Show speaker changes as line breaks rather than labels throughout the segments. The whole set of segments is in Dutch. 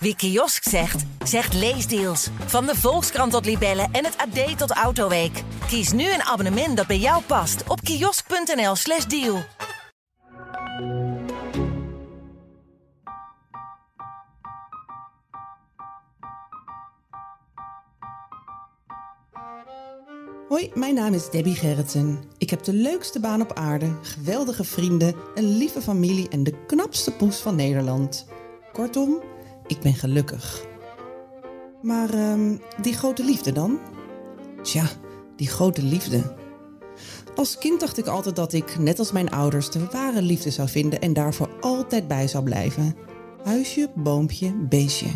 Wie kiosk zegt, zegt leesdeals. Van de Volkskrant tot Libellen en het AD tot Autoweek. Kies nu een abonnement dat bij jou past op kiosk.nl/slash deal.
Hoi, mijn naam is Debbie Gerritsen. Ik heb de leukste baan op aarde, geweldige vrienden, een lieve familie en de knapste poes van Nederland. Kortom, ik ben gelukkig. Maar ehm, die grote liefde dan? Tja, die grote liefde. Als kind dacht ik altijd dat ik, net als mijn ouders, de ware liefde zou vinden en daarvoor altijd bij zou blijven. Huisje, boompje, beestje.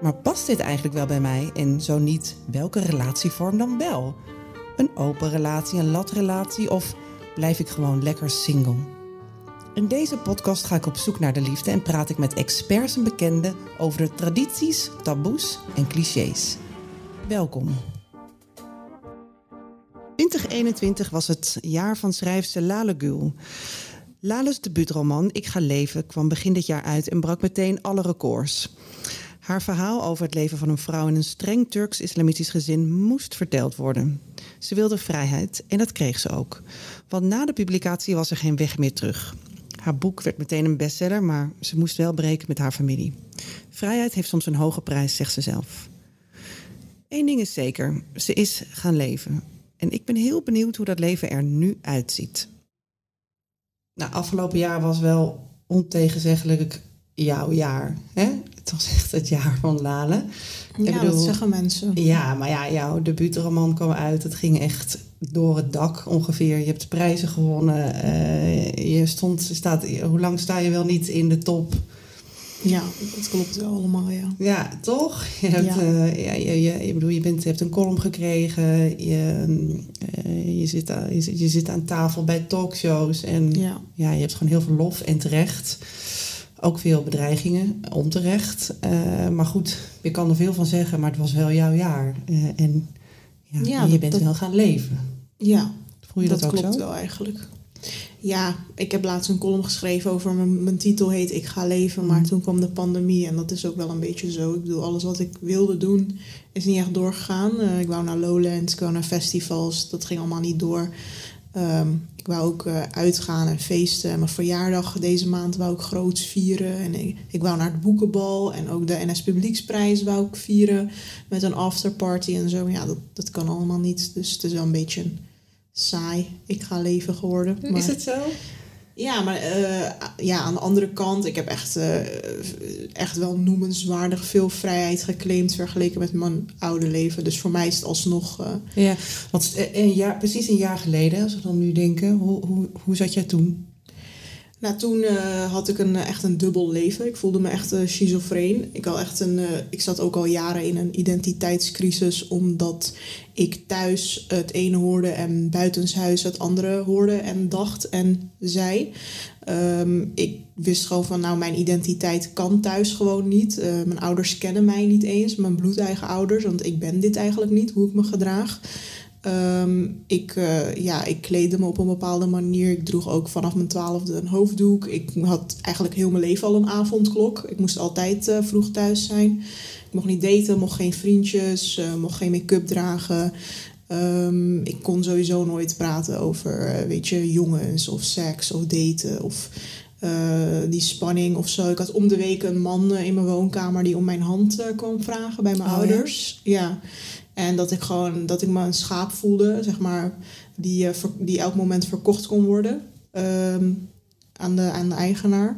Maar past dit eigenlijk wel bij mij en zo niet, welke relatievorm dan wel? Een open relatie, een latrelatie of blijf ik gewoon lekker single? In deze podcast ga ik op zoek naar de liefde en praat ik met experts en bekenden over de tradities, taboes en clichés. Welkom. 2021 was het jaar van schrijfster Lale Gül. Lale's debuutroman Ik ga leven kwam begin dit jaar uit en brak meteen alle records. Haar verhaal over het leven van een vrouw in een streng Turks-islamitisch gezin moest verteld worden. Ze wilde vrijheid en dat kreeg ze ook. Want na de publicatie was er geen weg meer terug. Haar boek werd meteen een bestseller, maar ze moest wel breken met haar familie. Vrijheid heeft soms een hoge prijs, zegt ze zelf. Eén ding is zeker, ze is gaan leven. En ik ben heel benieuwd hoe dat leven er nu uitziet. Nou, afgelopen jaar was wel ontegenzeggelijk jouw jaar. Hè? Was echt het jaar van Lale.
Ja,
Ik bedoel,
dat zeggen mensen.
Ja, maar ja, jouw debuutroman kwam uit. Het ging echt door het dak ongeveer. Je hebt prijzen gewonnen. Eh, je stond, staat, hoe lang sta je wel niet in de top?
Ja, dat klopt wel allemaal, ja.
Ja, toch? Je, hebt,
Ja.
eh, ja, je, bedoel, je, bent, je hebt een column gekregen. Je, eh, je, zit, aan, je, zit- je zit aan tafel bij talkshows. En
Ja,
ja, je hebt gewoon heel veel lof en terecht. Ook veel bedreigingen, onterecht. Eh, maar goed, je kan er veel van zeggen, maar het was wel jouw jaar. Eh, en ja,
Ja,
en je bent
dat-
wel gaan leven.
ja
Voel je dat,
dat,
ook
klopt
zo?
wel eigenlijk. Ja, ik heb laatst een column geschreven over mijn, mijn titel heet Ik ga leven, maar
Mhm.
toen kwam de pandemie en dat is ook wel een beetje zo. Ik bedoel, alles wat ik wilde doen is niet echt doorgegaan. Eh, ik wou naar Lowlands, ik wou naar festivals, dat ging allemaal niet door. Ehm, ik wou ook eh, uitgaan en feesten. En mijn verjaardag deze maand wou ik groots vieren. En ik, ik wou naar het boekenbal en ook de NS Publieksprijs wou ik vieren met een afterparty en zo. Ja, dat, dat kan allemaal niet. Dus het is wel een beetje een saai. Ik ga leven geworden. Maar,
Is het zo?
Ja, maar eh, ja, aan de andere kant, ik heb echt, eh, echt wel noemenswaardig veel vrijheid geclaimd vergeleken met mijn oude leven. Dus voor mij is het alsnog. eh,
Ja, want een jaar, precies een jaar geleden, als we dan nu denken, hoe, hoe, hoe zat jij toen?
Nou, toen eh, had ik een, eh, echt een dubbel leven. Ik voelde me echt eh, schizofreen. Ik, had echt een, ik zat ook al jaren in een identiteitscrisis, omdat ik thuis het ene hoorde en buitenshuis het andere hoorde en dacht en zei. Ehm, ik wist gewoon van, nou, mijn identiteit kan thuis gewoon niet. Mijn ouders kennen mij niet eens, mijn bloedeigen ouders, want ik ben dit eigenlijk niet, hoe ik me gedraag. Ehm, ik, eh, ja, ik kleedde me op een bepaalde manier. Ik droeg ook vanaf mijn twaalfde een hoofddoek. Ik had eigenlijk heel mijn leven al een avondklok. Ik moest altijd eh, vroeg thuis zijn. Ik mocht niet daten, mocht geen vriendjes, eh, mocht geen make-up dragen. Ehm, ik kon sowieso nooit praten over, weet je, jongens of seks of daten of die spanning of zo. Ik had om de week een man in mijn woonkamer die om mijn hand kwam vragen bij mijn
Oh, ja?
ouders. Ja. En dat ik gewoon, dat ik me een schaap voelde, zeg maar, die, eh, die elk moment verkocht kon worden ehm, aan, de, aan de eigenaar.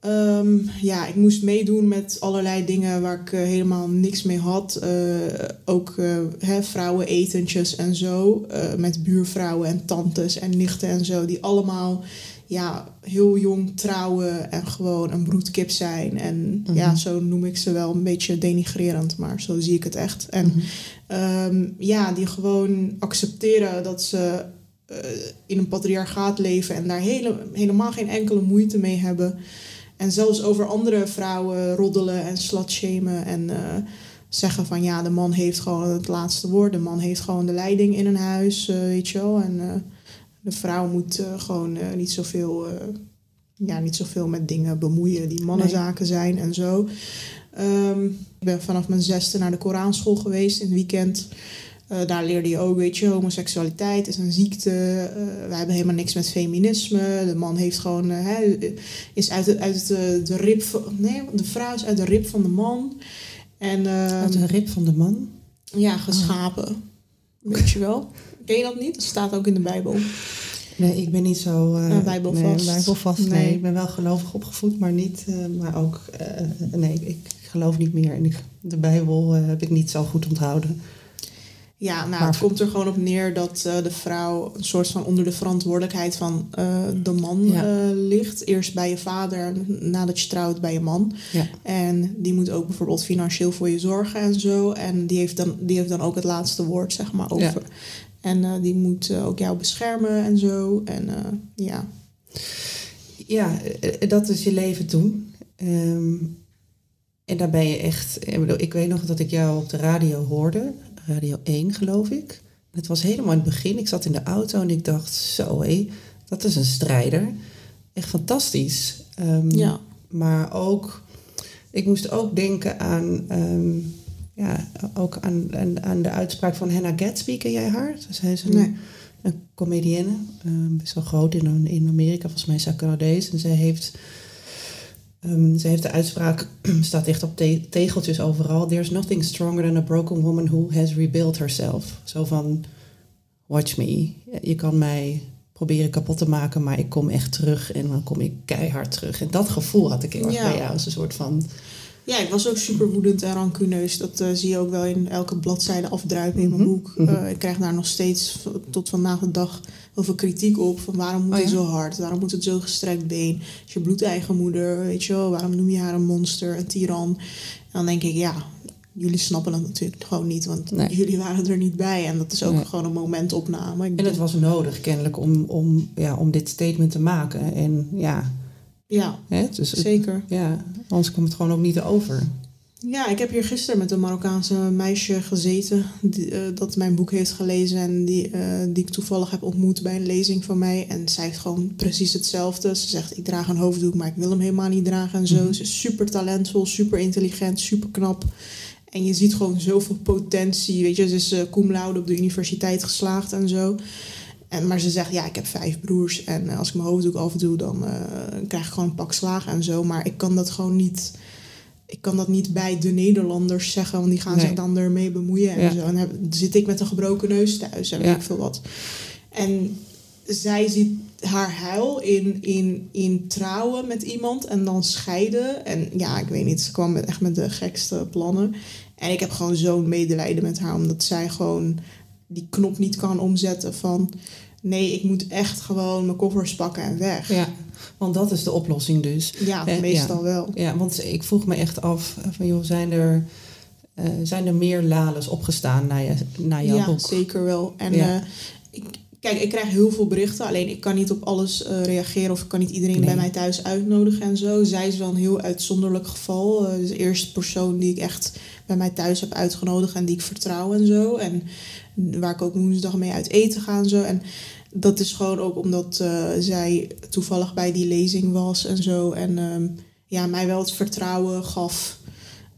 Ehm, ja, ik moest meedoen met allerlei dingen waar ik eh, helemaal niks mee had. Eh, ook hè, vrouwenetentjes en zo. met buurvrouwen en tantes en nichten en zo. Die allemaal ja, heel jong trouwen en gewoon een broedkip zijn. En
Mhm.
ja, zo noem ik ze wel een beetje denigrerend, maar zo zie ik het echt. En
Mhm.
Ehm, ja, die gewoon accepteren dat ze eh, in een patriarchaat leven en daar hele, helemaal geen enkele moeite mee hebben. En zelfs over andere vrouwen roddelen en slutshamen en eh, zeggen van ja, de man heeft gewoon het laatste woord. De man heeft gewoon de leiding in een huis, eh, weet je wel. En de vrouw moet eh, gewoon eh, niet zoveel eh, ja, niet zoveel met dingen bemoeien die mannenzaken zijn en zo. Ehm, ik ben vanaf mijn zesde naar de Koranschool geweest in het weekend. Daar leerde je ook, weet je, homoseksualiteit is een ziekte. Uh, wij hebben helemaal niks met feminisme. De man heeft gewoon, uh, is uit, de, uit de, de rib van, nee, de vrouw is uit de rib van de man. En,
uit de rib van de man?
Ja, geschapen. Weet je wel? Ken je dat niet? Dat staat ook in de Bijbel.
Nee, ik ben niet zo uh,
bijbelvast.
Nee, bijbelvast. Nee. nee. ik ben wel gelovig opgevoed, maar niet. Uh, maar ook, uh, nee, ik geloof niet meer. En de Bijbel heb ik niet zo goed onthouden.
Ja, nou, maar, het komt er gewoon op neer dat de vrouw een soort van onder de verantwoordelijkheid van de man ja. ligt. Eerst bij je vader, nadat je trouwt bij je man.
Ja.
En die moet ook bijvoorbeeld financieel voor je zorgen en zo. En die heeft dan, die heeft dan ook het laatste woord, zeg maar, over. Ja. En die moet ook jou beschermen en zo. En ja.
Ja, dat is je leven toen. Um, en daar ben je echt. Ik, bedoel, ik weet nog dat ik jou op de radio hoorde. Radio 1, geloof ik. Het was helemaal in het begin. Ik zat in de auto en ik dacht: zo hé, dat is een strijder. Echt fantastisch. Um,
ja.
Maar ook. Ik moest ook denken aan. Um, ja, ook aan, aan, aan, de uitspraak van Hannah Gatsby. Ken jij haar? Zij is een,
nee.
een comedienne, uh, best wel groot in, in Amerika. Volgens mij is zij Canadees. En zij heeft, um, zij heeft de uitspraak, staat echt op te tegeltjes overal. There's nothing stronger than a broken woman who has rebuilt herself. Zo van, watch me. Je kan mij proberen kapot te maken, maar ik kom echt terug en dan kom ik keihard terug. En dat gevoel had ik heel erg ja. bij jou. Als een soort van
ja, ik was ook super woedend en rancuneus. Dat uh, zie je ook wel in elke bladzijde afdruipen in mijn boek. Mm -hmm. uh, ik krijg daar nog steeds tot vandaag de dag over kritiek op. Van waarom moet oh, ja? hij zo hard? Waarom moet het zo gestrekt been? Is je bloedeigen moeder, weet je wel? Waarom noem je haar een monster, een tiran? En dan denk ik, ja, jullie snappen dat natuurlijk gewoon niet. Want nee. jullie waren er niet bij. En dat is ook nee. gewoon een momentopname. Ik
en het was nodig kennelijk om, om, ja, om dit statement te maken. En ja...
Ja,
Hè? Dus het,
zeker.
Ja, anders komt het gewoon ook niet over.
Ja, ik heb hier gisteren met een Marokkaanse meisje gezeten die, uh, dat mijn boek heeft gelezen en die, uh, die ik toevallig heb ontmoet bij een lezing van mij. En zij heeft gewoon precies hetzelfde. Ze zegt, ik draag een hoofddoek, maar ik wil hem helemaal niet dragen en zo. Mm -hmm. Ze is super talentvol, super intelligent, super knap. En je ziet gewoon zoveel potentie. Weet je, ze is uh, cum laude op de universiteit geslaagd en zo. En, maar ze zegt, ja, ik heb vijf broers. En uh, als ik mijn hoofddoek afdoe, dan uh, krijg ik gewoon een pak slagen en zo. Maar ik kan dat gewoon niet... Ik kan dat niet bij de Nederlanders zeggen, want die gaan nee. zich dan ermee bemoeien en
Ja.
zo. En dan zit ik met een gebroken neus thuis en
Ja.
weet ik veel wat. En zij ziet haar huil in, in, in trouwen met iemand en dan scheiden. En ja, ik weet niet, ze kwam met, echt met de gekste plannen. En ik heb gewoon zo'n medelijden met haar, omdat zij gewoon die knop niet kan omzetten van... nee, ik moet echt gewoon mijn koffers pakken en weg.
Ja, want dat is de oplossing dus.
Ja,
Eh,
meestal
ja.
wel.
Ja, want ik vroeg me echt af van joh, zijn er, eh, zijn er meer lales opgestaan na, je, na jouw
ja,
boek?
zeker wel. En
Ja.
eh, ik, kijk, ik krijg heel veel berichten. Alleen ik kan niet op alles reageren of ik kan niet iedereen
Nee.
bij mij thuis uitnodigen en zo. Zij is wel een heel uitzonderlijk geval. Eh, de eerste persoon die ik echt bij mij thuis heb uitgenodigd en die ik vertrouw en zo. En waar ik ook woensdag mee uit eten ga en zo. En dat is gewoon ook omdat eh, zij toevallig bij die lezing was en zo. En ehm, ja, mij wel het vertrouwen gaf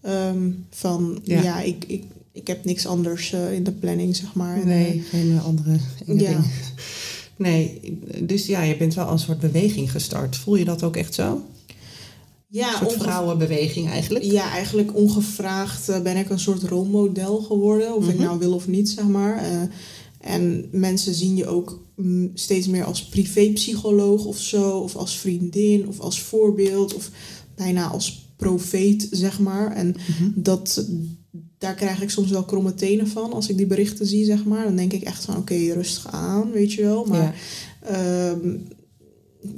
ehm, van
Ja.
ja, ik, ik, ik heb niks anders eh, in de planning, zeg maar. En,
Nee, geen andere enge
Ja.
dingen. Nee, dus ja, je bent wel een soort beweging gestart. Voel je dat ook echt zo?
ja,
een soort vrouwenbeweging eigenlijk?
Ja, eigenlijk ongevraagd eh, ben ik een soort rolmodel geworden. Of ik
Mhm.
nou wil of niet, zeg maar. En mensen zien je ook mm, steeds meer als privépsycholoog of zo. Of als vriendin of als voorbeeld. Of bijna als profeet, zeg maar. En
Mhm.
dat, daar krijg ik soms wel kromme tenen van als ik die berichten zie, zeg maar. Dan denk ik echt van, oké, rustig aan, weet je wel. Maar
Ja.
Ehm,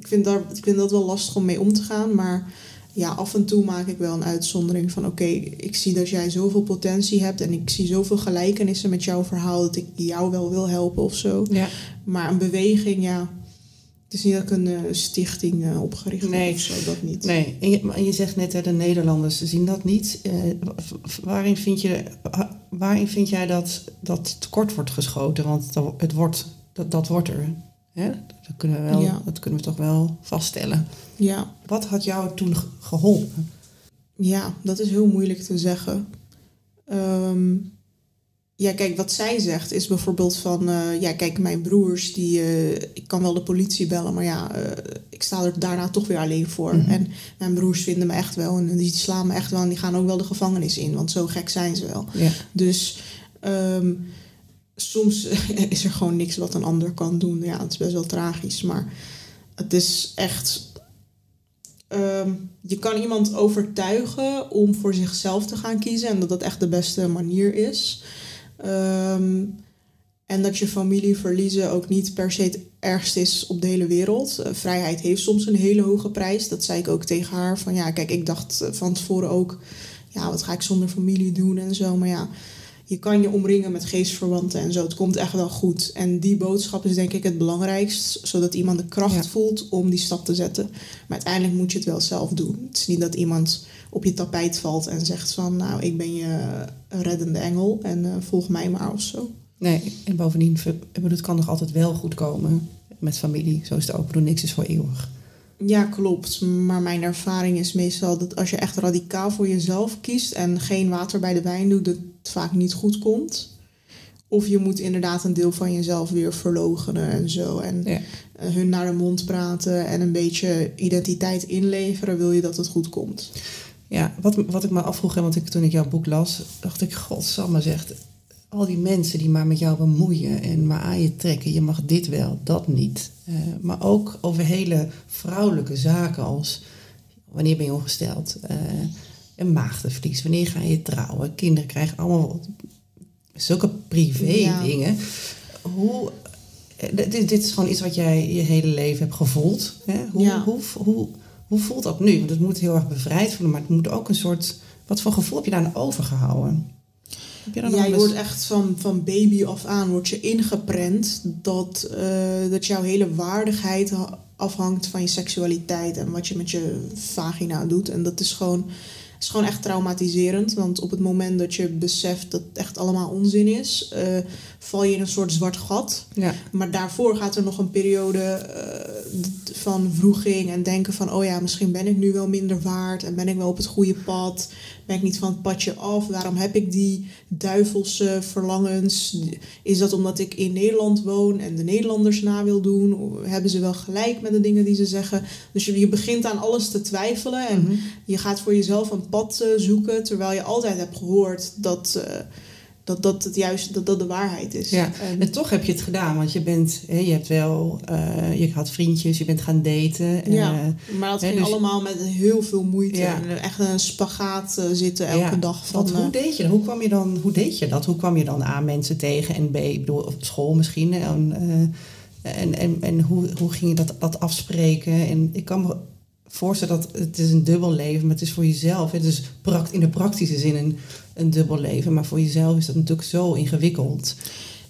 ik, vind daar, ik vind dat wel lastig om mee om te gaan. Maar ja, af en toe maak ik wel een uitzondering van... oké, ik zie dat jij zoveel potentie hebt... en ik zie zoveel gelijkenissen met jouw verhaal... dat ik jou wel wil helpen of zo.
Ja.
Maar een beweging, ja... Het is niet dat ik een eh, stichting eh, opgericht
Nee.
heb of zo, dat niet.
Nee, en je, maar je zegt net, hè, de Nederlanders zien dat niet. Eh, waarin, vind je, wa- waarin vind jij dat dat tekort wordt geschoten? Want dat- het wordt, dat, dat wordt er. Hè? Dat, kunnen we wel,
Ja.
dat kunnen we toch wel vaststellen.
Ja.
Wat had jou toen ge- geholpen?
Ja, dat is heel moeilijk te zeggen. Ehm, ja, kijk, wat zij zegt is bijvoorbeeld van... eh, ja, kijk, mijn broers, die, eh, ik kan wel de politie bellen... maar ja, eh, ik sta er daarna toch weer alleen voor.
Mhm.
En mijn broers vinden me echt wel en die slaan me echt wel... en die gaan ook wel de gevangenis in, want zo gek zijn ze wel.
Ja.
Dus ehm, soms is er gewoon niks wat een ander kan doen. Ja, het is best wel tragisch, maar het is echt. Ehm, je kan iemand overtuigen om voor zichzelf te gaan kiezen en dat dat echt de beste manier is. Ehm, en dat je familie verliezen ook niet per se het ergste is op de hele wereld. Eh, vrijheid heeft soms een hele hoge prijs. Dat zei ik ook tegen haar. Van ja, kijk, ik dacht eh, van tevoren ook, ja, wat ga ik zonder familie doen en zo. Maar ja, je kan je omringen met geestverwanten en zo. Het komt echt wel goed. En die boodschap is denk ik het belangrijkst, zodat iemand de kracht
Ja.
voelt om die stap te zetten. Maar uiteindelijk moet je het wel zelf doen. Het is niet dat iemand op je tapijt valt en zegt van, nou, ik ben je reddende engel en eh, volg mij maar of zo.
Nee, en bovendien, het kan nog altijd wel goed komen met familie. Zo is het ook. Niks is voor eeuwig.
Ja, klopt. Maar mijn ervaring is meestal dat als je echt radicaal voor jezelf kiest en geen water bij de wijn doet, dat het vaak niet goed komt. Of je moet inderdaad een deel van jezelf weer verlogenen en zo. En
Ja.
eh, hun naar de mond praten en een beetje identiteit inleveren, wil je dat het goed komt.
Ja, wat, wat ik me afvroeg, hè, want ik, toen ik jouw boek las, dacht ik, godsamme zegt, al die mensen die maar met jou bemoeien en maar aan je trekken, je mag dit wel, dat niet. Eh, maar ook over hele vrouwelijke zaken als, wanneer ben je ongesteld? Eh, een maagdenvlies, wanneer ga je trouwen? Kinderen krijgen allemaal zulke privé
Ja.
dingen. Hoe, eh, dit, dit is gewoon iets wat jij je hele leven hebt gevoeld. Hè? Hoe,
Ja.
hoe, hoe, hoe voelt dat nu? Want het moet heel erg bevrijd voelen, maar het moet ook een soort... Wat voor gevoel heb je daar aan overgehouden? Heb je daar nog
Ja, je wordt echt van, van baby af aan wordt je ingeprent dat, eh, dat jouw hele waardigheid ha- afhangt van je seksualiteit en wat je met je vagina doet. En dat is gewoon, is gewoon echt traumatiserend. Want op het moment dat je beseft dat het echt allemaal onzin is, eh, val je in een soort zwart gat.
Ja,
Maar daarvoor gaat er nog een periode eh, van vroeging en denken van... oh ja, misschien ben ik nu wel minder waard en ben ik wel op het goede pad. Ben ik niet van het padje af? Waarom heb ik die duivelse verlangens? Is dat omdat ik in Nederland woon en de Nederlanders na wil doen? Hebben ze wel gelijk met de dingen die ze zeggen? Dus je, je begint aan alles te twijfelen en
Mhm.
je gaat voor jezelf een pad eh, zoeken... terwijl je altijd hebt gehoord dat... eh, dat dat het juist dat dat de waarheid is.
ja.
En-
En toch heb je het gedaan, want je bent, hè, je hebt wel, eh, je had vriendjes, je bent gaan daten. en,
Ja, maar dat
hè,
ging
dus-
allemaal met heel veel moeite.
Ja.
En echt een spagaat zitten elke
ja.
dag. Van,
Want hoe deed je dat? Hoe kwam je dan? Hoe deed je dat? Hoe kwam je dan aan mensen tegen en B, ik bedoel, op school misschien? En, en, en, en hoe, hoe ging je dat, dat afspreken? En ik kan me voorstellen dat het is een dubbel leven, maar het is voor jezelf. Het is in de praktische zin een, een dubbel leven, maar voor jezelf is dat natuurlijk zo ingewikkeld.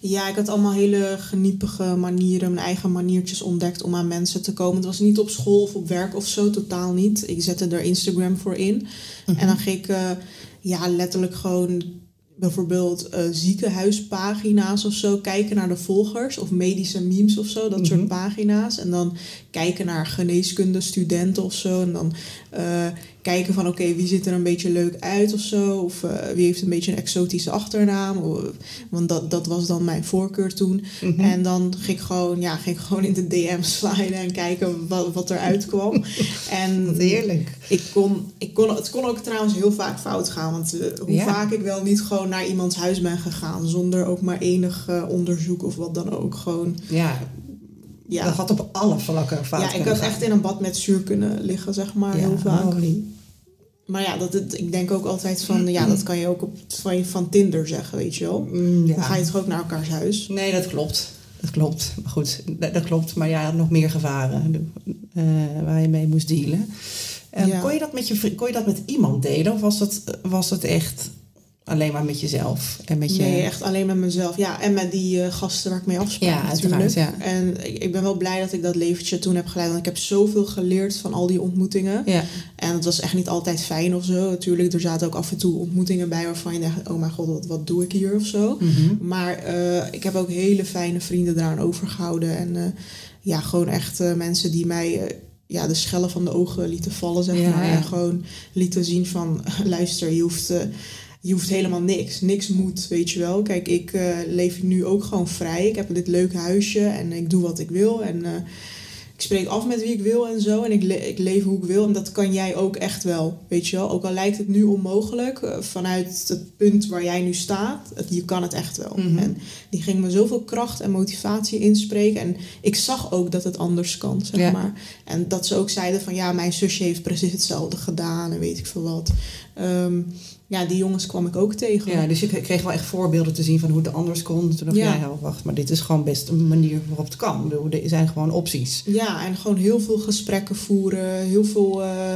ja, ik had allemaal hele geniepige manieren, mijn eigen maniertjes ontdekt om aan mensen te komen. Het was niet op school of op werk of zo, totaal niet. Ik zette er Instagram voor in. En dan ging ik eh, ja, letterlijk gewoon bijvoorbeeld eh, ziekenhuispagina's of zo kijken naar de volgers. Of medische memes of zo, dat
Mhm.
soort pagina's. En dan kijken naar geneeskunde studenten of zo. En dan eh, kijken van oké, wie ziet er een beetje leuk uit of zo. Of eh, wie heeft een beetje een exotische achternaam. Of- want dat, dat was dan mijn voorkeur toen.
Mhm.
En dan ging ik gewoon, ja, ging ik gewoon in de DM sliden en kijken wat, wat eruit kwam. en
Wat heerlijk.
ik kon, ik kon, het kon ook trouwens heel vaak fout gaan. Want eh, hoe
Ja.
vaak ik wel niet gewoon naar iemands huis ben gegaan. Zonder ook maar enig eh, onderzoek of wat dan ook. Gewoon,
Ja,
ja.
dat had op alle vlakken fout
ja, ik had
gaan.
echt in een bad met zuur kunnen liggen, zeg maar,
Ja,
heel vaak.
holy.
Maar ja, dat, het, ik denk ook altijd van, ja, dat kan je ook op, van, van Tinder zeggen, weet je wel.
Mm, ja.
Dan ga je toch ook naar elkaars huis.
Nee, dat klopt. Dat klopt. Maar goed, dat, dat klopt. Maar ja, nog meer gevaren eh, waar je mee moest dealen.
Ja.
kon, je dat met je, kon je dat met iemand delen? Of was dat, was dat echt alleen maar met jezelf? En met je...
Nee, echt alleen met mezelf. Ja, en met die eh, gasten waar ik mee afsprak
Ja,
natuurlijk.
ja.
En ik, ik ben wel blij dat ik dat leventje toen heb geleid. Want ik heb zoveel geleerd van al die ontmoetingen.
Ja,
En het was echt niet altijd fijn of zo. Natuurlijk, er zaten ook af en toe ontmoetingen bij waarvan je dacht... oh mijn god, wat, wat doe ik hier of zo.
Mhm.
Maar eh, ik heb ook hele fijne vrienden daaraan overgehouden. En eh, ja, gewoon echt mensen die mij ja, de schellen van de ogen lieten vallen, zeg
Ja,
maar.
ja.
En gewoon lieten zien van, luister, je hoeft, je hoeft helemaal niks. Niks moet, weet je wel. Kijk, ik eh, leef nu ook gewoon vrij. Ik heb dit leuke huisje en ik doe wat ik wil. En eh, ik spreek af met wie ik wil en zo. En ik, le- ik leef hoe ik wil. En dat kan jij ook echt wel, weet je wel. Ook al lijkt het nu onmogelijk, eh, vanuit het punt waar jij nu staat, het, je kan het echt wel.
Mhm.
En die ging me zoveel kracht en motivatie inspreken. En ik zag ook dat het anders kan, zeg
Ja.
maar. En dat ze ook zeiden van, ja, mijn zusje heeft precies hetzelfde gedaan en weet ik veel wat. Ehm, ja, die jongens kwam ik ook tegen.
Ja, dus je kreeg wel echt voorbeelden te zien van hoe het anders kon. Toen dacht
Ja.
jij, wacht, maar dit is gewoon best een manier waarop het kan. Er zijn gewoon opties.
Ja, en gewoon heel veel gesprekken voeren. Heel veel, eh,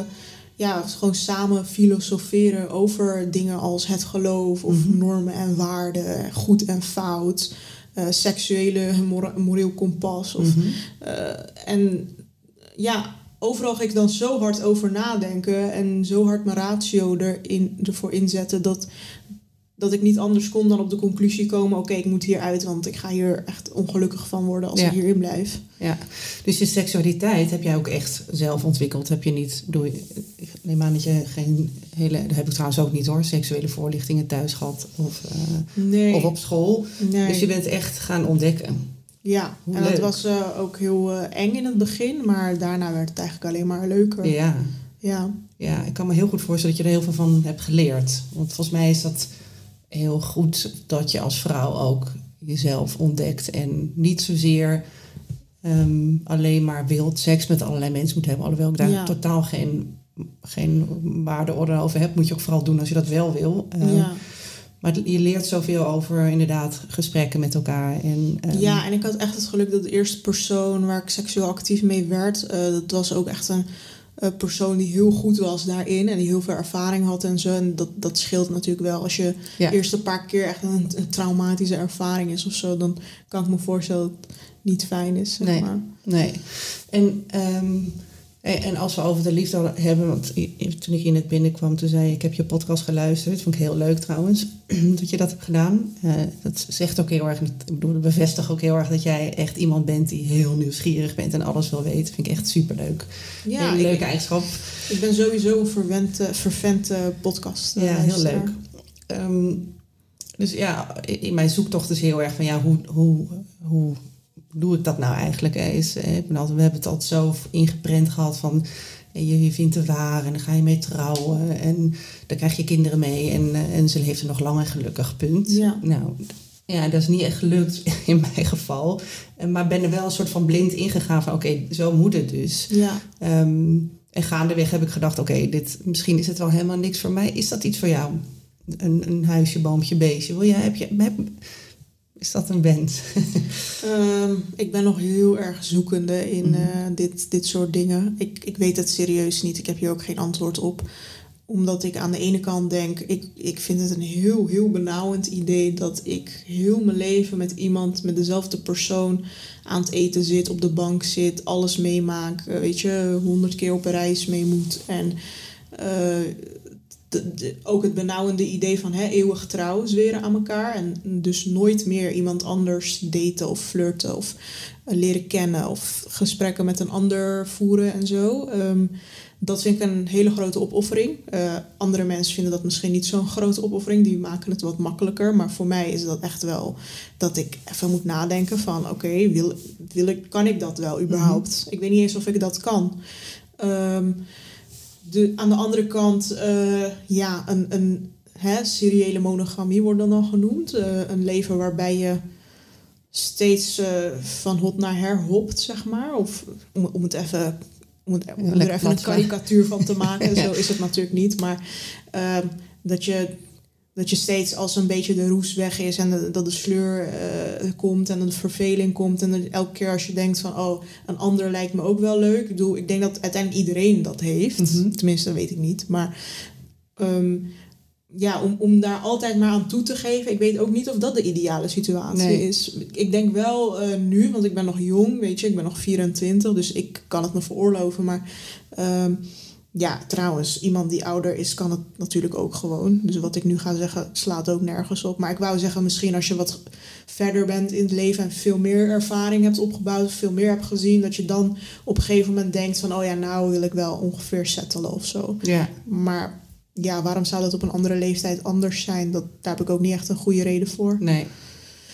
ja, gewoon samen filosoferen over dingen als het geloof of
Mhm.
normen en waarden, goed en fout, eh, seksuele moreel kompas. Of,
Mhm.
eh, en ja, overal ga ik dan zo hard over nadenken en zo hard mijn ratio erin, ervoor inzetten dat, dat ik niet anders kon dan op de conclusie komen: oké, ik moet hieruit, want ik ga hier echt ongelukkig van worden als
Ja.
ik hierin blijf.
Ja, dus je seksualiteit heb jij ook echt zelf ontwikkeld. Heb je niet, doe je, ik neem aan dat je geen hele, dat heb ik trouwens ook niet hoor, seksuele voorlichtingen thuis gehad of, eh,
Nee.
of op school.
nee.
Dus je bent echt gaan ontdekken.
Ja,
Hoe
en dat was eh, ook heel eh, eng in het begin, maar daarna werd het eigenlijk alleen maar leuker.
Ja,
Ja,
ja, ik kan me heel goed voorstellen dat je er heel veel van hebt geleerd. Want volgens mij is dat heel goed dat je als vrouw ook jezelf ontdekt en niet zozeer ehm, alleen maar wild seks met allerlei mensen moet hebben. Alhoewel ik daar
Ja.
totaal geen, geen waardeorde over heb, moet je ook vooral doen als je dat wel wil. Ehm,
ja.
Maar je leert zoveel over inderdaad gesprekken met elkaar. En, ehm,
ja, en ik had echt het geluk dat de eerste persoon waar ik seksueel actief mee werd, eh, dat was ook echt een eh, persoon die heel goed was daarin en die heel veel ervaring had en zo. En dat, dat scheelt natuurlijk wel. Als je
Ja.
de eerste paar keer echt een, een traumatische ervaring is of zo, dan kan ik me voorstellen dat het niet fijn is. Zeg
Nee.
maar.
Nee. En, ehm, en en als we over de liefde hebben, want toen ik hier net binnenkwam, toen zei je, ik heb je podcast geluisterd. Dat vond ik heel leuk trouwens, dat je dat hebt gedaan. Eh, dat zegt ook heel erg, ik bedoel, dat bevestigt ook heel erg dat jij echt iemand bent die heel nieuwsgierig bent en alles wil weten. vind ik echt superleuk.
Ja, ik-
leuke eigenschap.
Ik ben sowieso een verwend, vervent podcast. eh,
Ja, heel leuk. Ehm, dus ja, in mijn zoektocht is heel erg van ja, hoe, hoe, hoe doe ik dat nou eigenlijk? ik ben altijd, we hebben het altijd zo ingeprent gehad van je, je vindt de waar en dan ga je mee trouwen en dan krijg je kinderen mee en, eh, en ze leeft er nog lang en gelukkig, punt.
Ja.
Nou, ja, dat is niet echt gelukt in mijn geval. Eh, Maar ben er wel een soort van blind ingegaan van oké, zo moet het dus.
Ja.
Ehm, en gaandeweg heb ik gedacht, oké, dit misschien is het wel helemaal niks voor mij. Is dat iets voor jou? Een, een huisje, boompje, beestje. Wil je, heb je, heb, is dat een wens?
Ehm, ik ben nog heel erg zoekende in
Mhm.
eh, dit, dit soort dingen. Ik, ik weet het serieus niet. Ik heb hier ook geen antwoord op. Omdat ik aan de ene kant denk, ik, ik vind het een heel, heel benauwend idee dat ik heel mijn leven met iemand, met dezelfde persoon aan het eten zit, op de bank zit, alles meemaak, eh, weet je, honderd keer op een reis mee moet. En eh, de- de- ook het benauwende idee van hè, eeuwig trouw zweren aan elkaar. En dus nooit meer iemand anders daten of flirten of eh, leren kennen of gesprekken met een ander voeren en zo. Ehm, dat vind ik een hele grote opoffering. Eh, andere mensen vinden dat misschien niet zo'n grote opoffering. Die maken het wat makkelijker. Maar voor mij is dat echt wel dat ik even moet nadenken van... oké, wil, wil ik, kan ik dat wel überhaupt? Ik weet niet eens of ik dat kan. Ehm, de, aan de andere kant, eh, ja, een, een hè, seriële monogamie wordt dan al genoemd. Eh, een leven waarbij je steeds eh, van hot naar her hopt, zeg maar. Of om, om het even, om, het, om er even een karikatuur van te maken.
Ja.
Zo is het natuurlijk niet. Maar ehm, dat je dat je steeds als een beetje de roes weg is en de- dat de sleur eh, komt en de verveling komt. En dat elke keer als je denkt van, oh, een ander lijkt me ook wel leuk. Ik bedoel, ik denk dat uiteindelijk iedereen dat heeft.
Mhm.
Tenminste, weet ik niet. Maar ehm, ja, om, om daar altijd maar aan toe te geven. Ik weet ook niet of dat de ideale situatie
Nee.
is. Ik denk wel eh, nu, want ik ben nog jong, weet je. Ik ben nog 24, dus ik kan het me veroorloven. Maar ehm, ja, trouwens, iemand die ouder is, kan het natuurlijk ook gewoon. Dus wat ik nu ga zeggen, slaat ook nergens op. Maar ik wou zeggen, misschien als je wat verder bent in het leven en veel meer ervaring hebt opgebouwd, veel meer hebt gezien, dat je dan op een gegeven moment denkt van, oh ja, nou wil ik wel ongeveer settelen of zo.
Ja.
Maar ja, waarom zou dat op een andere leeftijd anders zijn? Dat, daar heb ik ook niet echt een goede reden voor.
Nee.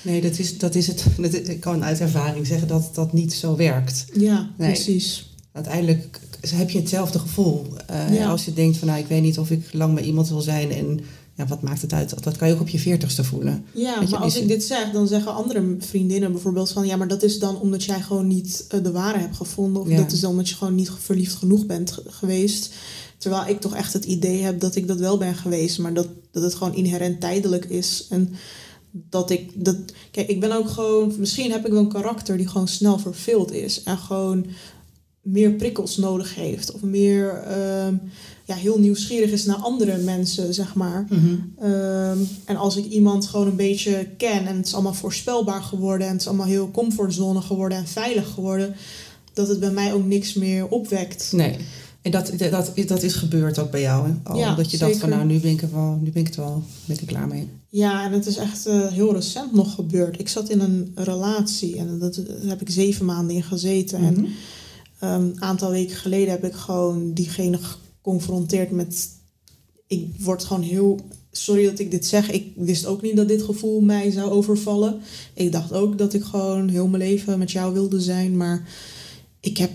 Nee, dat is, dat is het. Dat, ik kan uit ervaring zeggen dat dat niet zo werkt.
Ja,
Nee.
precies.
Uiteindelijk heb je hetzelfde gevoel. Eh,
Ja.
Als je denkt van nou, ik weet niet of ik lang bij iemand wil zijn en ja, wat maakt het uit? Dat kan je ook op je veertigste voelen.
Ja,
je,
maar als
is-
ik dit zeg, dan zeggen andere vriendinnen bijvoorbeeld van... ja, maar dat is dan omdat jij gewoon niet eh, de ware hebt gevonden... of
Ja.
dat is dan omdat je gewoon niet verliefd genoeg bent ge- geweest. Terwijl ik toch echt het idee heb dat ik dat wel ben geweest... maar dat, dat het gewoon inherent tijdelijk is. En dat ik... Dat, kijk, ik ben ook gewoon... Misschien heb ik wel een karakter die gewoon snel verveeld is... en gewoon meer prikkels nodig heeft. Of meer ehm, ja, heel nieuwsgierig is naar andere mensen, zeg maar. Ehm, en als ik iemand gewoon een beetje ken en het is allemaal voorspelbaar geworden en het is allemaal heel comfortzone geworden en veilig geworden, dat het bij mij ook niks meer opwekt.
Nee. En dat, dat, dat is gebeurd ook bij jou. Hè? Al,
Ja,
dat je dacht van nou, nu ben ik, er wel, nu ben ik het wel ben ik er klaar mee.
Ja, en het is echt eh, heel recent nog gebeurd. Ik zat in een relatie en dat, daar heb ik zeven maanden in gezeten. En
Mhm.
Een aantal weken geleden heb ik gewoon diegene geconfronteerd met. Ik word gewoon heel. Sorry dat ik dit zeg. Ik wist ook niet dat dit gevoel mij zou overvallen. Ik dacht ook dat ik gewoon heel mijn leven met jou wilde zijn. Maar ik heb.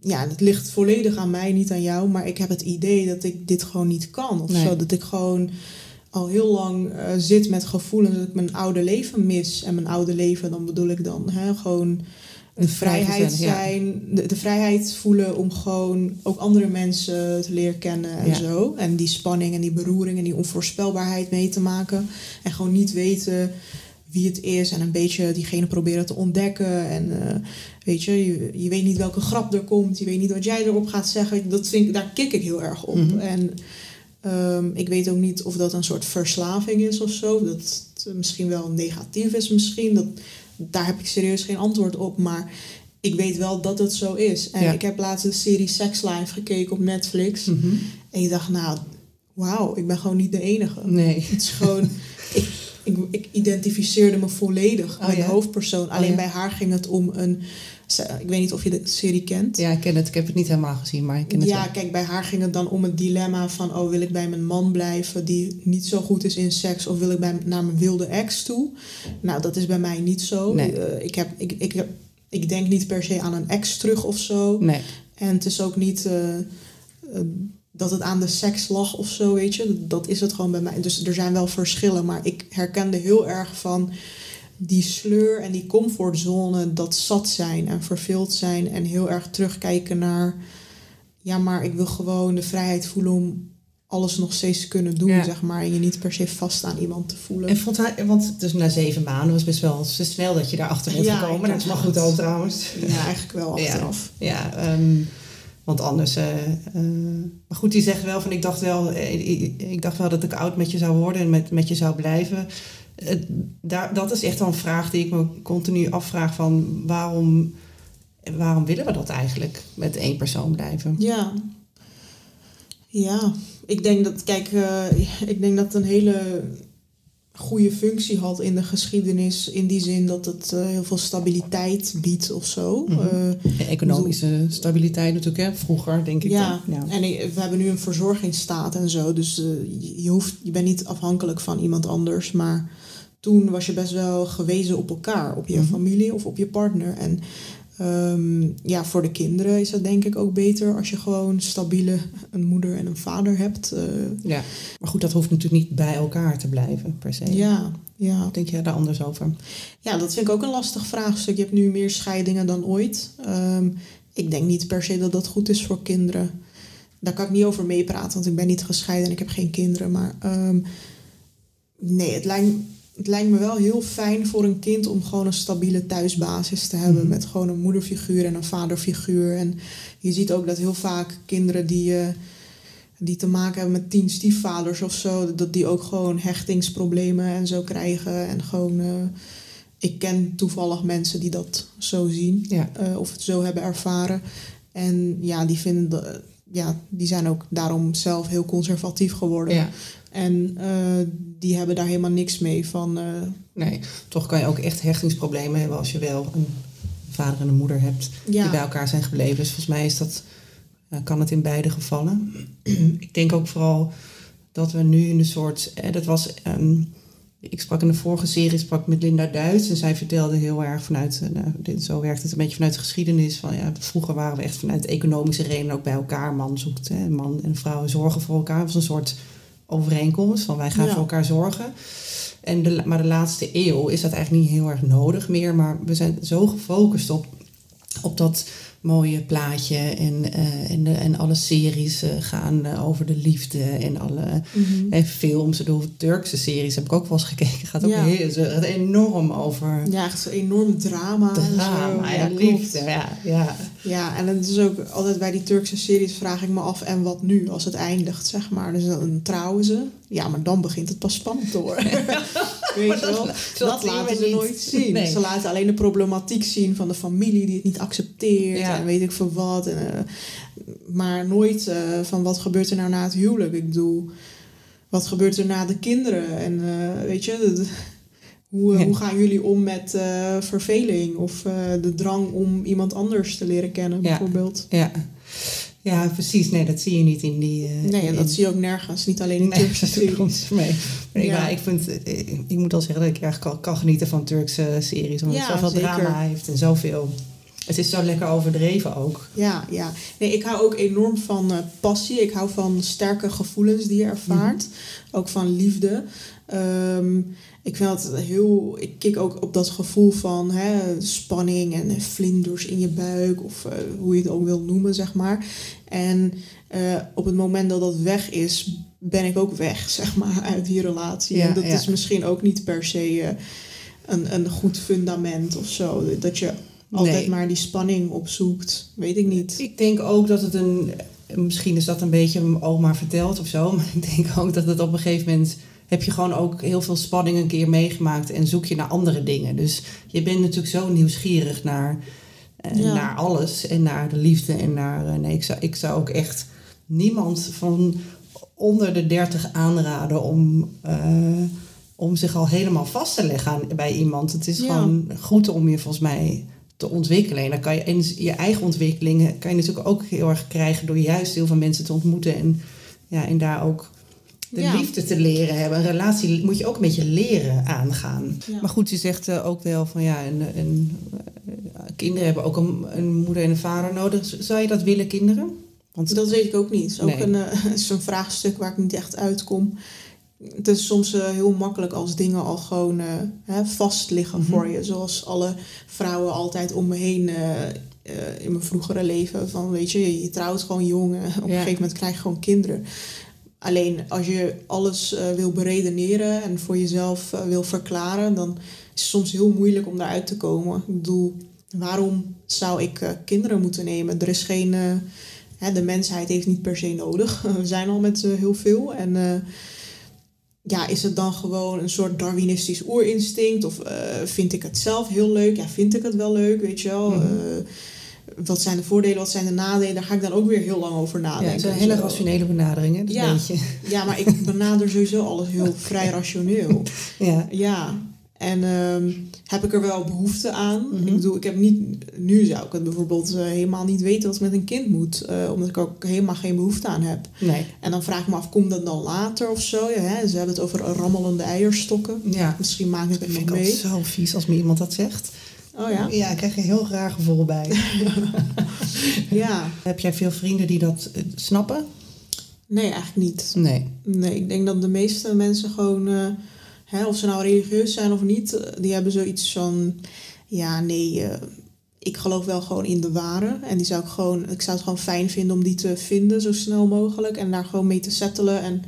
Ja, het ligt volledig aan mij, niet aan jou. Maar ik heb het idee dat ik dit gewoon niet kan. Of
Nee.
zo. Dat ik gewoon al heel lang eh, zit met gevoelens dat ik mijn oude leven mis. En mijn oude leven, dan bedoel ik dan hè, gewoon
De
vrijheid zijn, de, de vrijheid voelen om gewoon ook andere mensen te leren kennen en
Ja.
zo. En die spanning en die beroering en die onvoorspelbaarheid mee te maken. En gewoon niet weten wie het is en een beetje diegene proberen te ontdekken. En eh, weet je, je, je weet niet welke grap er komt, je weet niet wat jij erop gaat zeggen. Dat vind ik, daar kik ik heel erg op.
Mhm.
En ehm, ik weet ook niet of dat een soort verslaving is of zo. Dat het misschien wel negatief is misschien. Dat, daar heb ik serieus geen antwoord op. Maar ik weet wel dat het zo is. En
Ja.
ik heb laatst de serie Sex Life gekeken op Netflix.
Mhm.
En ik dacht, nou, wauw, ik ben gewoon niet de enige.
Nee.
Het is gewoon... ik, ik, ik identificeerde me volledig
Oh,
met de
ja?
hoofdpersoon. Alleen
ja.
bij haar ging het om een... Ik weet niet of je de serie kent.
Ja, ik ken het. Ik heb het niet helemaal gezien, maar ik ken het
Ja,
wel.
kijk, bij haar ging het dan om het dilemma van... oh, wil ik bij mijn man blijven die niet zo goed is in seks... of wil ik bij, naar mijn wilde ex toe? Nou, dat is bij mij niet zo.
Nee.
Eh, ik, heb, ik, ik, heb, ik denk niet per se aan een ex terug of zo.
Nee.
En het is ook niet eh, eh, dat het aan de seks lag of zo, weet je. Dat is het gewoon bij mij. Dus er zijn wel verschillen. Maar ik herkende heel erg van die sleur en die comfortzone... dat zat zijn en verveeld zijn. En heel erg terugkijken naar... ja, maar ik wil gewoon de vrijheid voelen om alles nog steeds te kunnen doen,
Ja.
zeg maar. En je niet per se vast aan iemand te voelen.
En vond hij, want dus na zeven maanden was best wel snel dat je daarachter bent
Ja,
gekomen. Dat is maar goed ook trouwens.
Ja, eigenlijk wel achteraf.
Ja, ehm, want anders. eh, eh, maar goed, die zegt wel van ik dacht wel, eh, ik, ik dacht wel dat ik oud met je zou worden en met, met je zou blijven. Daar, dat is echt wel een vraag die ik me continu afvraag van waarom, waarom willen we dat eigenlijk met één persoon blijven?
Ja. Ja, ik denk dat, kijk, eh, ik denk dat het een hele goede functie had in de geschiedenis. In die zin dat het eh, heel veel stabiliteit biedt of zo.
Mhm.
Eh,
economische stabiliteit natuurlijk, hè? vroeger denk ik.
ja,
dan. ja.
en we hebben nu een verzorgingsstaat en zo. Dus je, je hoeft, je bent niet afhankelijk van iemand anders. Maar toen was je best wel gewezen op elkaar. Op je
Mhm.
familie of op je partner. En ehm, ja, voor de kinderen is dat denk ik ook beter... als je gewoon stabiele een moeder en een vader hebt. eh,
ja. Maar goed, dat hoeft natuurlijk niet bij elkaar te blijven per se.
ja, ja.
Denk jij daar anders over?
ja, dat vind ik ook een lastig vraagstuk. Je hebt nu meer scheidingen dan ooit. Ehm, ik denk niet per se dat dat goed is voor kinderen. Daar kan ik niet over meepraten, want ik ben niet gescheiden en ik heb geen kinderen. Maar ehm, nee, het lijkt, het lijkt me wel heel fijn voor een kind om gewoon een stabiele thuisbasis te hebben.
Mhm.
Met gewoon een moederfiguur en een vaderfiguur. En je ziet ook dat heel vaak kinderen die, eh, die te maken hebben met tien stiefvaders of zo, dat die ook gewoon hechtingsproblemen en zo krijgen. En gewoon. eh, ik ken toevallig mensen die dat zo zien
Ja.
eh, of het zo hebben ervaren. En ja, die vinden ja, die zijn ook daarom zelf heel conservatief geworden.
Ja.
En eh, die hebben daar helemaal niks mee van. eh,
Nee, toch kan je ook echt hechtingsproblemen hebben als je wel een vader en een moeder hebt
Ja.
die bij elkaar zijn gebleven. Dus volgens mij is dat, eh, kan het in beide gevallen. ik denk ook vooral dat we nu in een soort. Eh, dat was. ehm, ik sprak in de vorige serie sprak met Linda Duits en zij vertelde heel erg vanuit, nou, dit, zo werkt het een beetje vanuit de geschiedenis. Van, ja, vroeger waren we echt vanuit economische redenen ook bij elkaar. Man zoekt, hè, man en vrouw zorgen voor elkaar. Het was een soort overeenkomst van wij gaan
Ja.
voor elkaar zorgen. En de, maar de laatste eeuw is dat eigenlijk niet heel erg nodig meer. Maar we zijn zo gefocust op, op dat mooie plaatje. En, eh, en, de, en alle series eh, gaan eh, over de liefde. En alle en films. De Turkse series heb ik ook wel eens gekeken. Gaat ook
Ja.
heel, het enorm over
ja, echt zo'n enorm drama. en zo.
drama. Ja,
klopt.
liefde. Ja, ja.
Ja, en het is ook altijd bij die Turkse series vraag ik me af en wat nu als het eindigt, zeg maar. Dus dan trouwen ze. Ja, maar dan begint het pas spannend te worden. Weet je wel?
dat
laten ze
niet.
nooit zien.
Nee.
Ze laten alleen de problematiek zien van de familie die het niet accepteert
Ja.
en weet ik veel wat. En, eh, maar nooit eh, van wat gebeurt er nou na het huwelijk. Ik bedoel, wat gebeurt er na de kinderen? En eh, weet je, hoe,
Ja.
hoe gaan jullie om met verveling of de drang om iemand anders te leren kennen, bijvoorbeeld?
Ja. Ja, precies. Nee, dat zie je niet in die... eh,
Nee, en dat
in-
zie je ook nergens. Niet alleen in
Nee,
Turkse series.
ik-
Ja.
maar ik, vind, eh, ik moet al zeggen dat ik erg kan, kan genieten van Turkse series. Omdat
Ja,
het zoveel
zeker.
drama heeft en zoveel... Het is zo lekker overdreven ook.
Ja, ja. Nee, ik hou ook enorm van eh, passie. Ik hou van sterke gevoelens die je ervaart. Ook van liefde. Ehm, ik vind het heel... Ik kik ook op dat gevoel van hè, spanning en vlinders in je buik. Of eh, hoe je het ook wil noemen, zeg maar. En eh, op het moment dat dat weg is, ben ik ook weg, zeg maar, uit die relatie.
Ja,
en dat
ja.
is misschien ook niet per se... eh, een, een goed fundament of zo. Dat je altijd
Nee.
maar die spanning opzoekt. Weet ik niet.
Ik denk ook dat het een... Misschien is dat een beetje al maar verteld of zo. Maar ik denk ook dat het op een gegeven moment... Heb je gewoon ook heel veel spanning een keer meegemaakt. En zoek je naar andere dingen. Dus je bent natuurlijk zo nieuwsgierig naar, eh,
Ja.
naar alles. En naar de liefde. En naar... eh, nee, ik zou, ik zou ook echt niemand van onder de 30 aanraden om... eh, om zich al helemaal vast te leggen aan, bij iemand. Het is
Ja.
gewoon goed om je volgens mij te ontwikkelen. En dan kan je en je eigen ontwikkelingen kan je natuurlijk ook heel erg krijgen door juist heel veel mensen te ontmoeten en, ja, en daar ook de
Ja.
liefde te leren hebben. Een relatie moet je ook een beetje leren aangaan.
Ja.
Maar goed, je zegt eh, ook wel van ja, een, een, eh, kinderen hebben ook een, een moeder en een vader nodig. Zou je dat willen, kinderen? Want
Dat weet ik ook niet. Het is ook
Nee.
een, is een vraagstuk waar ik niet echt uitkom. Het is soms eh, heel makkelijk als dingen al gewoon eh, hè, vast liggen
Mhm.
voor je. Zoals alle vrouwen altijd om me heen eh, eh, in mijn vroegere leven. Van weet je, je, trouwt gewoon jong. en op een
Ja.
gegeven moment krijg je gewoon kinderen. Alleen als je alles eh, wil beredeneren en voor jezelf eh, wil verklaren, dan is het soms heel moeilijk om daaruit te komen. Ik bedoel, waarom zou ik eh, kinderen moeten nemen? Er is geen. hè, de mensheid heeft niet per se nodig. We zijn al met heel veel. En ja, is het dan gewoon een soort Darwinistisch oerinstinct? Of vind ik het zelf heel leuk? Ja, vind ik het wel leuk, weet je wel? Eh, wat zijn de voordelen, wat zijn de nadelen? Daar ga ik dan ook weer heel lang over
ja,
nadenken.
het is een hele rationele benadering, hè? Dat
Ja. Ja, maar ik benader sowieso alles heel vrij rationeel.
Ja.
Ja, en ehm, heb ik er wel behoefte aan?
Mhm.
Ik bedoel, ik heb niet, nu zou ik het bijvoorbeeld eh, helemaal niet weten wat ik met een kind moet, eh, omdat ik ook helemaal geen behoefte aan heb.
Nee.
En dan vraag ik me af, komt dat dan later of zo? Ja, hè? Ze hebben het over rammelende eierstokken.
Ja.
Misschien maak ik het nog
ik
mee.
altijd zo vies als me iemand dat zegt.
Oh ja?
Ja, ik krijg een heel raar gevoel bij.
Ja.
Heb jij veel vrienden die dat eh, snappen?
Nee, eigenlijk niet.
Nee.
Nee, ik denk dat de meeste mensen gewoon, eh, hè, of ze nou religieus zijn of niet, eh, die hebben zoiets van, ja, nee, eh, ik geloof wel gewoon in de ware. En die zou ik gewoon, ik zou het gewoon fijn vinden om die te vinden zo snel mogelijk en daar gewoon mee te settelen en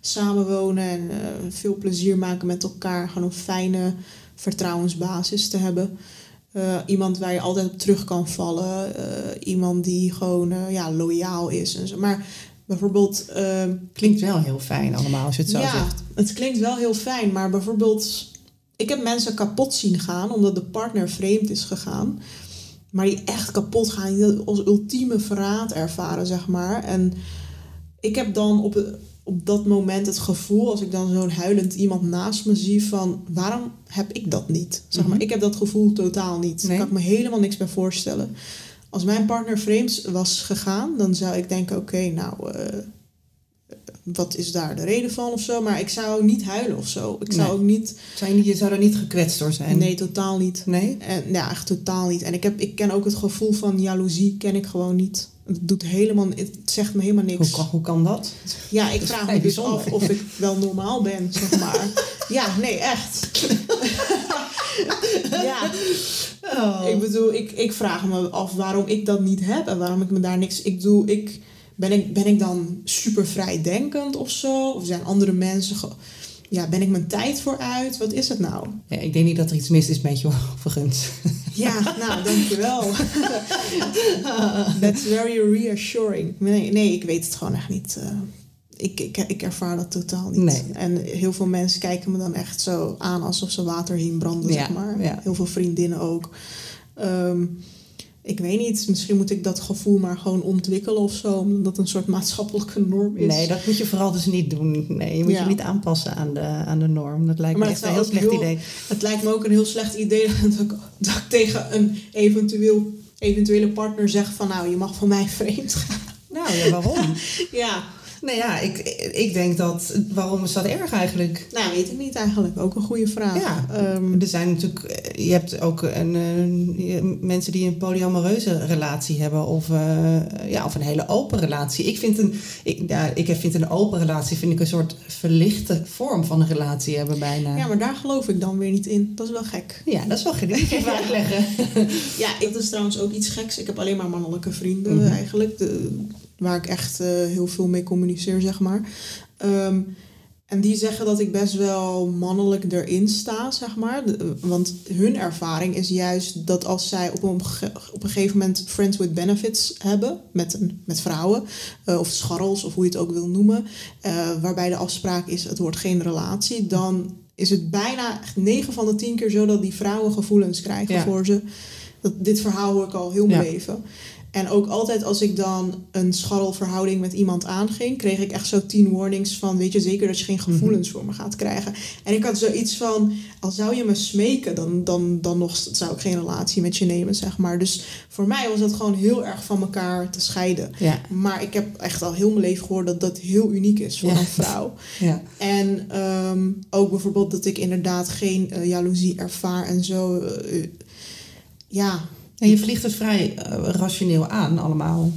samenwonen en eh, veel plezier maken met elkaar. Gewoon een fijne vertrouwensbasis te hebben. Eh, iemand waar je altijd op terug kan vallen. eh, iemand die gewoon eh, ja, loyaal is. En zo. Maar bijvoorbeeld. eh,
Klinkt wel heel fijn allemaal als je het zo
ja,
zegt.
het klinkt wel heel fijn, maar bijvoorbeeld, ik heb mensen kapot zien gaan omdat de partner vreemd is gegaan. maar die echt kapot gaan, die dat als ultieme verraad ervaren, zeg maar. En ik heb dan op, op dat moment het gevoel, als ik dan zo'n huilend iemand naast me zie, van waarom heb ik dat niet? Zeg maar,
Mhm.
ik heb dat gevoel totaal niet.
Nee.
Daar kan ik me helemaal niks bij voorstellen. Als mijn partner vreemd was gegaan, dan zou ik denken: oké, nou, eh, wat is daar de reden van of zo? Maar ik zou niet huilen of zo. Ik zou
Nee.
ook niet.
Zou je, niet- je zou er niet gekwetst door zijn?
Nee, totaal niet.
Nee?
En, ja, echt totaal niet. En ik, heb, ik ken ook het gevoel van jaloezie, ken ik gewoon niet. Het doet helemaal, het zegt me helemaal niks.
Hoe kan, hoe kan dat?
Ja, ik vraag me dus af of ik wel normaal ben, zeg maar. ja, nee, echt. ja,
Oh.
ik bedoel, ik, ik vraag me af waarom ik dat niet heb en waarom ik me daar niks... Ik bedoel, ik, ben, ik, ben ik dan super vrijdenkend of zo? Of zijn andere mensen... ge- ja, ben ik mijn tijd voor uit? Wat is het nou?
Ja, ik denk niet dat er iets mis is met je, overigens.
Ja, nou, dankjewel. That's very reassuring. Nee, nee, ik weet het gewoon echt niet. eh. ik, ik, ik ervaar dat totaal niet.
Nee.
En heel veel mensen kijken me dan echt zo aan alsof ze water zien branden,
Ja,
zeg maar.
ja.
Heel veel vriendinnen ook. Ehm, ik weet niet, misschien moet ik dat gevoel maar gewoon ontwikkelen of zo. Omdat het een soort maatschappelijke norm is.
Nee, dat moet je vooral dus niet doen. Nee, je moet
Ja.
je niet aanpassen aan de, aan de norm. Dat lijkt
Maar
me echt een heel slecht
heel-
idee.
Het lijkt me ook een heel slecht idee dat ik, dat ik tegen een eventueel, eventuele partner zeg van nou, je mag van mij vreemd gaan.
Nou ja, waarom?
Ja,
nou ja, ik, ik denk dat... Waarom is dat erg eigenlijk?
nou weet ik niet eigenlijk. Ook een goede vraag.
Ja,
Ehm,
er zijn natuurlijk... Je hebt ook een, eh, mensen die een polyamoreuze relatie hebben. Of, eh, ja, of een hele open relatie. Ik vind een, ik, ja, ik vind een open relatie vind ik een soort verlichte vorm van een relatie hebben bijna.
ja, maar daar geloof ik dan weer niet in. Dat is wel gek.
Ja, dat is wel gek. Je even uitleggen.
Ja, dat is trouwens ook iets geks. Ik heb alleen maar mannelijke vrienden
Mhm.
eigenlijk. De, waar ik echt eh, heel veel mee communiceer, zeg maar. Ehm, en die zeggen dat ik best wel mannelijk erin sta, zeg maar. De- want hun ervaring is juist dat als zij op een, op een gegeven moment friends with benefits hebben met, een, met vrouwen, eh, of scharrels, of hoe je het ook wil noemen, eh, waarbij de afspraak is het wordt geen relatie, dan is het bijna echt 9 van de 10 keer zo dat die vrouwen gevoelens krijgen
Ja.
voor ze. Dat, dit verhaal hoor ik al heel mijn
Ja.
leven. En ook altijd als ik dan een scharrelverhouding met iemand aanging, kreeg ik echt zo tien warnings van, weet je zeker dat je geen gevoelens voor me gaat krijgen. En ik had zoiets van, al zou je me smeken, dan, dan, dan nog zou ik geen relatie met je nemen, zeg maar. Dus voor mij was het gewoon heel erg van elkaar te scheiden.
Ja,
Maar ik heb echt al heel mijn leven gehoord dat dat heel uniek is voor
Ja.
een vrouw.
ja.
En ehm, ook bijvoorbeeld dat ik inderdaad geen eh, jaloezie ervaar en zo. eh, ja,
En je vliegt het vrij eh, rationeel aan allemaal.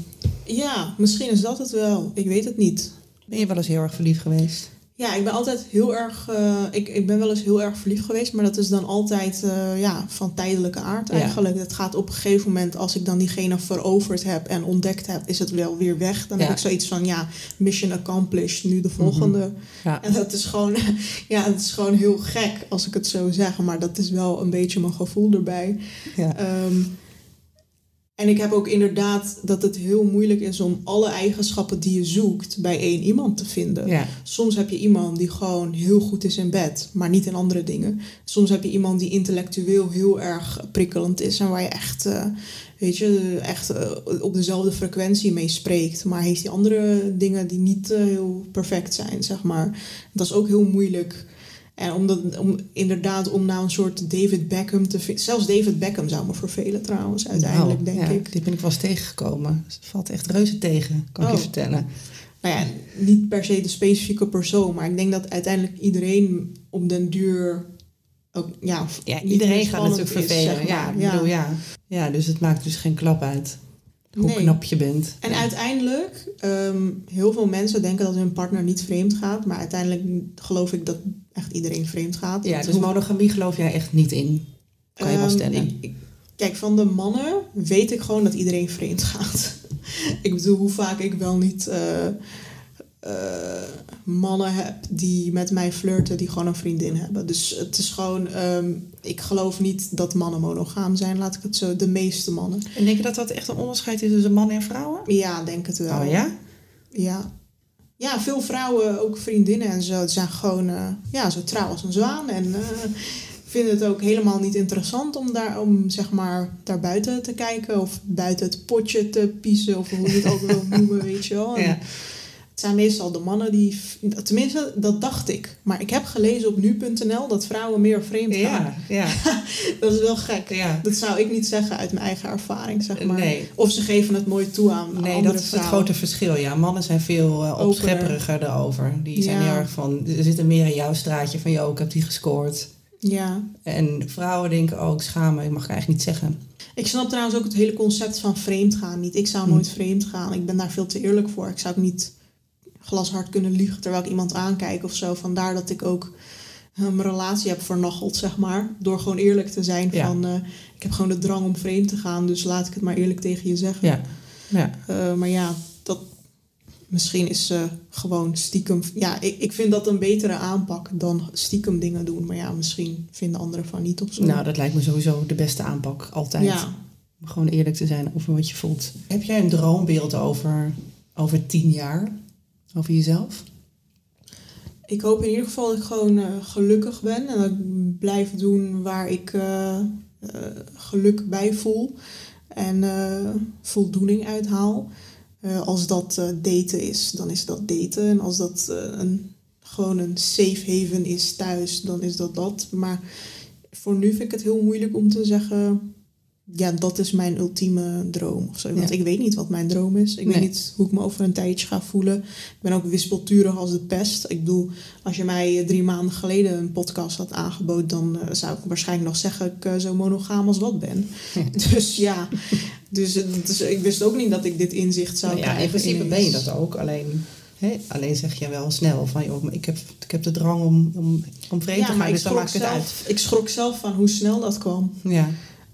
ja, misschien is dat het wel. Ik weet het niet.
Ben je wel eens heel erg verliefd geweest?
Ja, ik ben altijd heel erg. eh, ik, ik ben wel eens heel erg verliefd geweest, maar dat is dan altijd eh, ja, van tijdelijke aard eigenlijk. Het gaat op een gegeven moment, als ik dan diegene veroverd heb en ontdekt heb, is het wel weer weg. Dan
Ja.
heb ik zoiets van ja, mission accomplished, nu de volgende.
Ja.
En dat is gewoon, ja, het is gewoon heel gek als ik het zo zeg, maar dat is wel een beetje mijn gevoel erbij.
ja.
Ehm, en ik heb ook inderdaad dat het heel moeilijk is om alle eigenschappen die je zoekt bij één iemand te vinden.
ja.
Soms heb je iemand die gewoon heel goed is in bed, maar niet in andere dingen. Soms heb je iemand die intellectueel heel erg prikkelend is en waar je echt, eh, weet je, echt eh, op dezelfde frequentie mee spreekt. Maar heeft die andere dingen die niet eh, heel perfect zijn, zeg maar. Dat is ook heel moeilijk. En om, dat, om inderdaad om nou een soort David Beckham te vinden. Zelfs David Beckham zou me vervelen trouwens, uiteindelijk,
Nou,
denk
ja,
ik.
Die ben ik wel eens tegengekomen. Het valt echt reuze tegen, kan ik
Oh.
je vertellen.
nou ja, niet per se de specifieke persoon, maar ik denk dat uiteindelijk iedereen op den duur ook, ja,
Ja, iedereen gaat natuurlijk vervelen.
zeg
ja, ik bedoel, ja. ja, dus het maakt dus geen klap uit hoe
Nee.
knap je bent.
En
Ja.
uiteindelijk, ehm, heel veel mensen denken dat hun partner niet vreemd gaat, maar uiteindelijk geloof ik dat echt iedereen vreemd gaat.
Ja, dus monogamie geloof jij echt niet in. Kan je wel
Ehm,
stellen.
ik- ik- kijk, van de mannen weet ik gewoon dat iedereen vreemd gaat. ik bedoel, hoe vaak ik wel niet eh, eh, mannen heb die met mij flirten, die gewoon een vriendin hebben. Dus het is gewoon, ehm, ik geloof niet dat mannen monogaam zijn, laat ik het zo, de meeste mannen.
En denk je dat dat echt een onderscheid is tussen mannen en vrouwen?
Ja, denk het wel.
Oh ja?
Ja. Ja, veel vrouwen, ook vriendinnen en zo, die zijn gewoon eh, ja, zo trouw als een zwaan. En eh, vind het ook helemaal niet interessant om daar om zeg maar daar buiten te kijken of buiten het potje te piezen of hoe je het ook wil noemen, weet je wel. En
Ja.
Het zijn meestal de mannen die, tenminste dat dacht ik, maar ik heb gelezen op nu.nl dat vrouwen meer vreemd gaan.
Ja, ja,
Dat is wel gek.
ja.
Dat zou ik niet zeggen uit mijn eigen ervaring, zeg maar.
Nee.
Of ze geven het nooit toe aan
Nee,
andere
dat is het grote verschil. Ja, mannen zijn veel eh, opschepperiger erover. Die zijn
Ja.
heel erg van, er zitten meer in jouw straatje van, joh, ik heb die gescoord.
Ja.
En vrouwen denken, oh, ik schaam me, ik mag ik eigenlijk niet zeggen.
Ik snap trouwens ook het hele concept van vreemd gaan niet. Ik zou
Hm.
nooit vreemd gaan. Ik ben daar veel te eerlijk voor. Ik zou ook niet glashard kunnen liegen terwijl ik iemand aankijk of zo. Vandaar dat ik ook eh, mijn relatie heb vernacheld, zeg maar. Door gewoon eerlijk te zijn
Ja.
van... eh, ik heb gewoon de drang om vreemd te gaan, dus laat ik het maar eerlijk tegen je zeggen.
Ja, ja.
Eh, maar ja, dat, misschien is eh, gewoon stiekem... Ja, ik, ik vind dat een betere aanpak dan stiekem dingen doen. Maar ja, misschien vinden anderen van niet of zo.
Nou, dat lijkt me sowieso de beste aanpak, altijd.
ja.
Om gewoon eerlijk te zijn over wat je voelt. Heb jij een droombeeld over, over tien jaar? Over jezelf?
Ik hoop in ieder geval dat ik gewoon eh, gelukkig ben en dat ik blijf doen waar ik eh, eh, geluk bij voel en voldoening uithaal. Als dat daten is, dan is dat daten. En als dat een, gewoon een safe haven is thuis, dan is dat dat. Maar voor nu vind ik het heel moeilijk om te zeggen... Ja, dat is mijn ultieme droom of zo. Want
Ja.
ik weet niet wat mijn droom is. Ik
Nee.
weet niet hoe ik me over een tijdje ga voelen. Ik ben ook wispelturig als de pest. Ik bedoel, als je mij eh, drie maanden geleden een podcast had aangeboden... dan eh, zou ik waarschijnlijk nog zeggen ik eh, zo monogaam als wat ben. dus ja, dus, ik wist ook niet dat ik dit inzicht zou
Nou ja,
krijgen.
in principe ben je dat ook. Alleen, hè, alleen zeg je wel snel van, joh, ik heb, ik heb de drang om, om, om vreemd te
Ja,
gaan,
maar ik
dus dan het uit.
zelf, ik schrok zelf van hoe snel dat kwam.
Ja,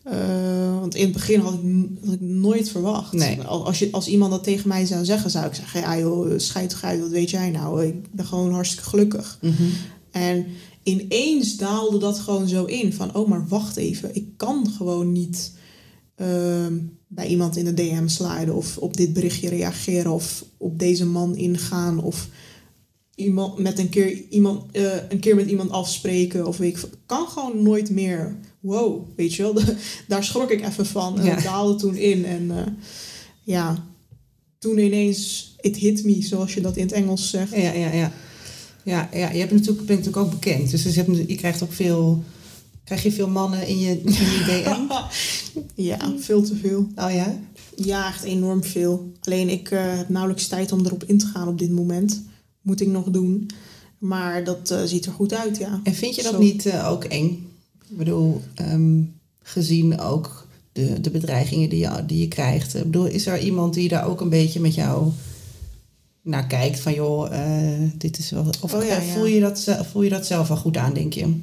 Eh, want in het begin had ik, had ik nooit verwacht.
Nee.
Als, je, als iemand dat tegen mij zou zeggen, zou ik zeggen... Ja joh, scheid toch uit, wat weet jij nou? Ik ben gewoon hartstikke gelukkig.
Mhm.
En ineens daalde dat gewoon zo in. Van, oh, maar wacht even. Ik kan gewoon niet ehm, bij iemand in de DM sliden... of op dit berichtje reageren... of op deze man ingaan... of iemand met een keer, iemand, eh, een keer met iemand afspreken... of weet. Ik kan gewoon nooit meer... Wow, weet je wel? Daar schrok ik even van. En
Ja.
daalde toen in. En eh, ja, toen ineens... It hit me, zoals je dat in het Engels zegt.
ja, ja, ja. Ja, ja je hebt natuurlijk, bent natuurlijk ook bekend. Dus je, hebt, je krijgt ook veel... Krijg je veel mannen in je, in je DM?
Ja, veel te veel.
Oh ja?
Ja, echt enorm veel. Alleen ik eh, heb nauwelijks tijd om erop in te gaan op dit moment. Moet ik nog doen. Maar dat eh, ziet er goed uit, ja.
En vind je dat
Zo.
niet ook eng? Ik bedoel, ehm, gezien ook de, de bedreigingen die je, die je krijgt. Ik bedoel, is er iemand die daar ook een beetje met jou naar kijkt? Van joh, eh, dit is wel... Of
Oh ja, ja.
Voel, je dat, voel je dat zelf wel goed aan, denk je?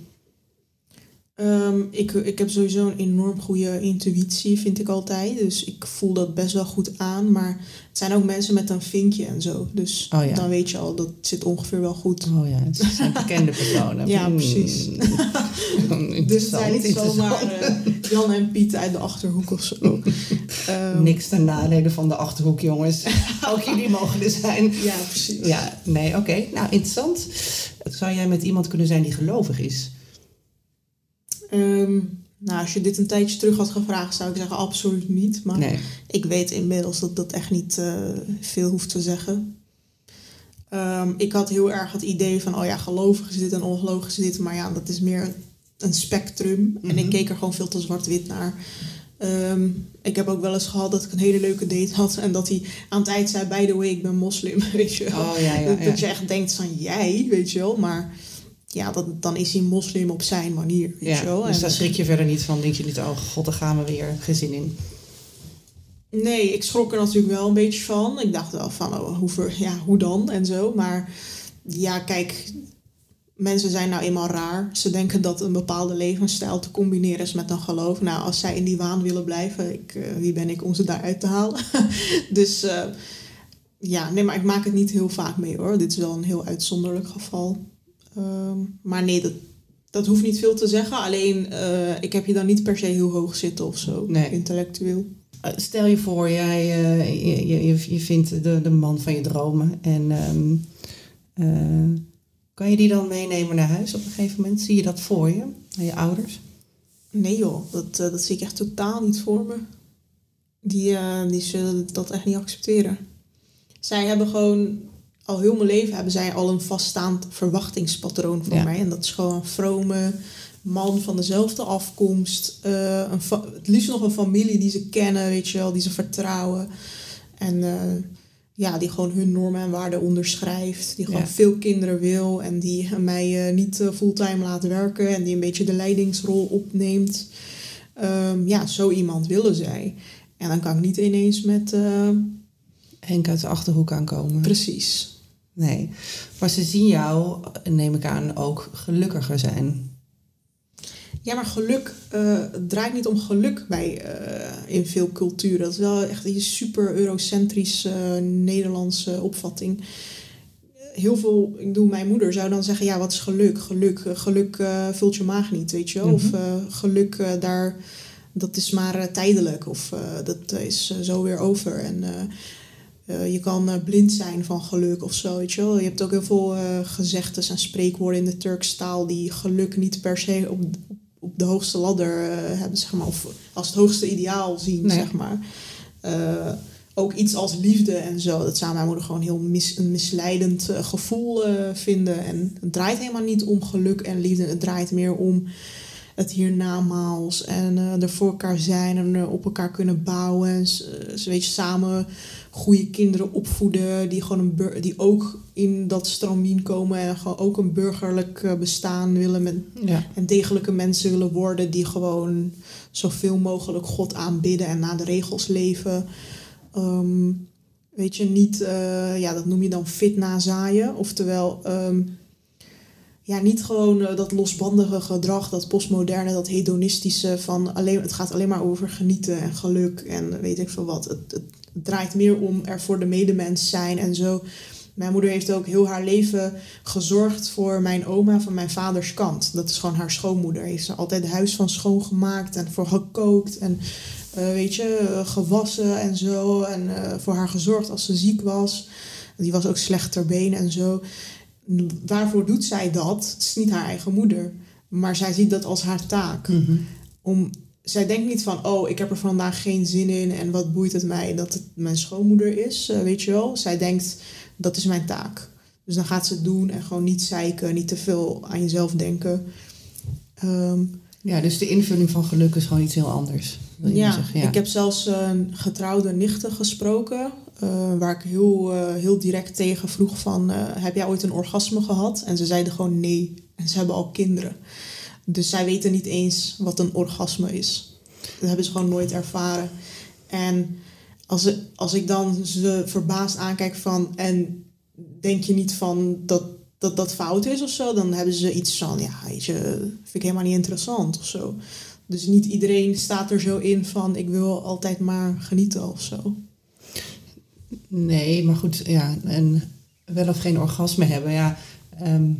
Ehm, ik, ik heb sowieso een enorm goede intuïtie, vind ik altijd. Dus ik voel dat best wel goed aan. Maar het zijn ook mensen met een vinkje en zo. Dus
Oh ja.
dan weet je al, dat zit ongeveer wel goed.
Oh ja, het zijn bekende personen.
Ja,
Hmm.
precies. Dus het zijn niet zomaar eh, Jan en Piet uit de Achterhoek of zo. Ehm,
Niks ten nadele van de Achterhoek, jongens. ook jullie mogen er zijn.
Ja, precies.
Ja, nee, oké. Nou, interessant. Zou jij met iemand kunnen zijn die gelovig is?
Ehm, nou, als je dit een tijdje terug had gevraagd, zou ik zeggen absoluut niet. Maar
Nee.
ik weet inmiddels dat dat echt niet eh, veel hoeft te zeggen. Ehm, ik had heel erg het idee van, oh ja, gelovig is dit en ongelovig is dit. Maar ja, dat is meer een spectrum. En ik
Mhm.
keek er gewoon veel te zwart-wit naar. Ehm, ik heb ook wel eens gehad dat ik een hele leuke date had. En dat hij aan het eind zei, by the way, ik ben moslim. Weet je wel.
Oh ja, ja,
Dat, dat je echt denkt van, jij, weet je wel. Maar ja, dat, dan is hij moslim op zijn manier, weet
dus
En-
daar schrik je verder niet van. Denk je niet, oh god, daar gaan we weer. Geen zin in.
Nee, ik schrok er natuurlijk wel een beetje van. Ik dacht wel van, oh, hoe, ver- ja, hoe dan en zo. Maar ja, kijk, mensen zijn nou eenmaal raar. Ze denken dat een bepaalde levensstijl te combineren is met een geloof. Nou, als zij in die waan willen blijven, ik, eh, wie ben ik om ze daaruit te halen? dus eh, ja, nee, maar ik maak het niet heel vaak mee hoor. Dit is wel een heel uitzonderlijk geval. Ehm, maar nee, dat, dat hoeft niet veel te zeggen. Alleen, eh, ik heb je dan niet per se heel hoog zitten of zo,
Nee.
intellectueel.
Eh, Stel je voor, jij, eh, je, je, je vindt de, de man van je dromen. En ehm, eh, Kan je die dan meenemen naar huis op een gegeven moment? Zie je dat voor je, naar je ouders?
Nee joh, dat, dat zie ik echt totaal niet voor me. Die, die zullen dat echt niet accepteren. Zij hebben gewoon, al heel mijn leven hebben zij al een vaststaand verwachtingspatroon
Ja.
mij. En dat is gewoon een vrome man van dezelfde afkomst. eh, een het liefst nog een familie die ze kennen, weet je wel, die ze vertrouwen. En eh, ja, die gewoon hun normen en waarden onderschrijft. Die gewoon
Ja.
veel kinderen wil en die mij eh, niet fulltime laat werken. En die een beetje de leidingsrol opneemt. Ehm, ja, zo iemand willen zij. En dan kan ik niet ineens met...
Henk uit de Achterhoek aankomen.
precies.
Nee. Maar ze zien jou, neem ik aan, ook gelukkiger zijn.
Ja, maar geluk eh, het draait niet om geluk bij, eh, in veel culturen. Dat is wel echt die super eurocentrische eh, Nederlandse opvatting. Heel veel, ik bedoel, mijn moeder zou dan zeggen: ja, wat is geluk? Geluk, geluk vult je maag niet, weet je wel? Of
Mhm.
geluk, daar, dat is maar tijdelijk. Of dat is zo weer over. En eh, je kan eh, blind zijn van geluk of zo, weet je wel. Je hebt ook heel veel eh gezegdes en spreekwoorden in de Turkse taal die geluk niet per se op, op, de hoogste ladder hebben, zeg maar. Of als het hoogste ideaal zien,
Nee.
zeg maar. Ook iets als liefde en zo. Dat zou mijn moeder gewoon heel mis, een misleidend gevoel vinden. En het draait helemaal niet om geluk en liefde. Het draait meer om het hiernamaals en eh, er voor elkaar zijn en eh, op elkaar kunnen bouwen. En eh, ze weet je, samen goede kinderen opvoeden die, gewoon een bur- die ook in dat stramien komen en gewoon ook een burgerlijk bestaan willen met
Ja.
en degelijke mensen willen worden die gewoon zoveel mogelijk God aanbidden en naar de regels leven. Ehm, weet je, niet, ja, dat noem je dan fit nazaaien. Oftewel, ehm, ja, niet gewoon eh, dat losbandige gedrag, dat postmoderne, dat hedonistische van alleen, het gaat alleen maar over genieten en geluk en weet ik veel wat. Het, het draait meer om er voor de medemens zijn en zo. Mijn moeder heeft ook heel haar leven gezorgd voor mijn oma van mijn vaders kant. Dat is gewoon haar schoonmoeder. Heeft ze altijd het huis van schoongemaakt en voor gekookt en eh, weet je, eh, gewassen en zo. En voor haar gezorgd als ze ziek was. Die was ook slecht ter been en zo. Waarvoor doet zij dat? Het is niet haar eigen moeder. Maar zij ziet dat als haar taak.
Mhm.
Om, zij denkt niet van, oh, ik heb er vandaag geen zin in en wat boeit het mij dat het mijn schoonmoeder is, eh, weet je wel. Zij denkt, dat is mijn taak. Dus dan gaat ze het doen en gewoon niet zeiken, niet te veel aan jezelf denken. Ehm,
Ja, dus de invulling van geluk is gewoon iets heel anders. Wil je
ja,
zeggen? ja.
ik heb zelfs een getrouwde nichten gesproken. eh, waar ik heel, eh, heel direct tegen vroeg van... eh, heb jij ooit een orgasme gehad? En ze zeiden gewoon nee. En ze hebben al kinderen. Dus zij weten niet eens wat een orgasme is. Dat hebben ze gewoon nooit ervaren. En als, als ik dan ze verbaasd aankijk van... en denk je niet van dat dat, dat fout is of zo... dan hebben ze iets van, ja, je, vind ik helemaal niet interessant of zo. Dus niet iedereen staat er zo in van ik wil altijd maar genieten of zo.
Nee, maar goed, ja, en wel of geen orgasme hebben, ja. ehm,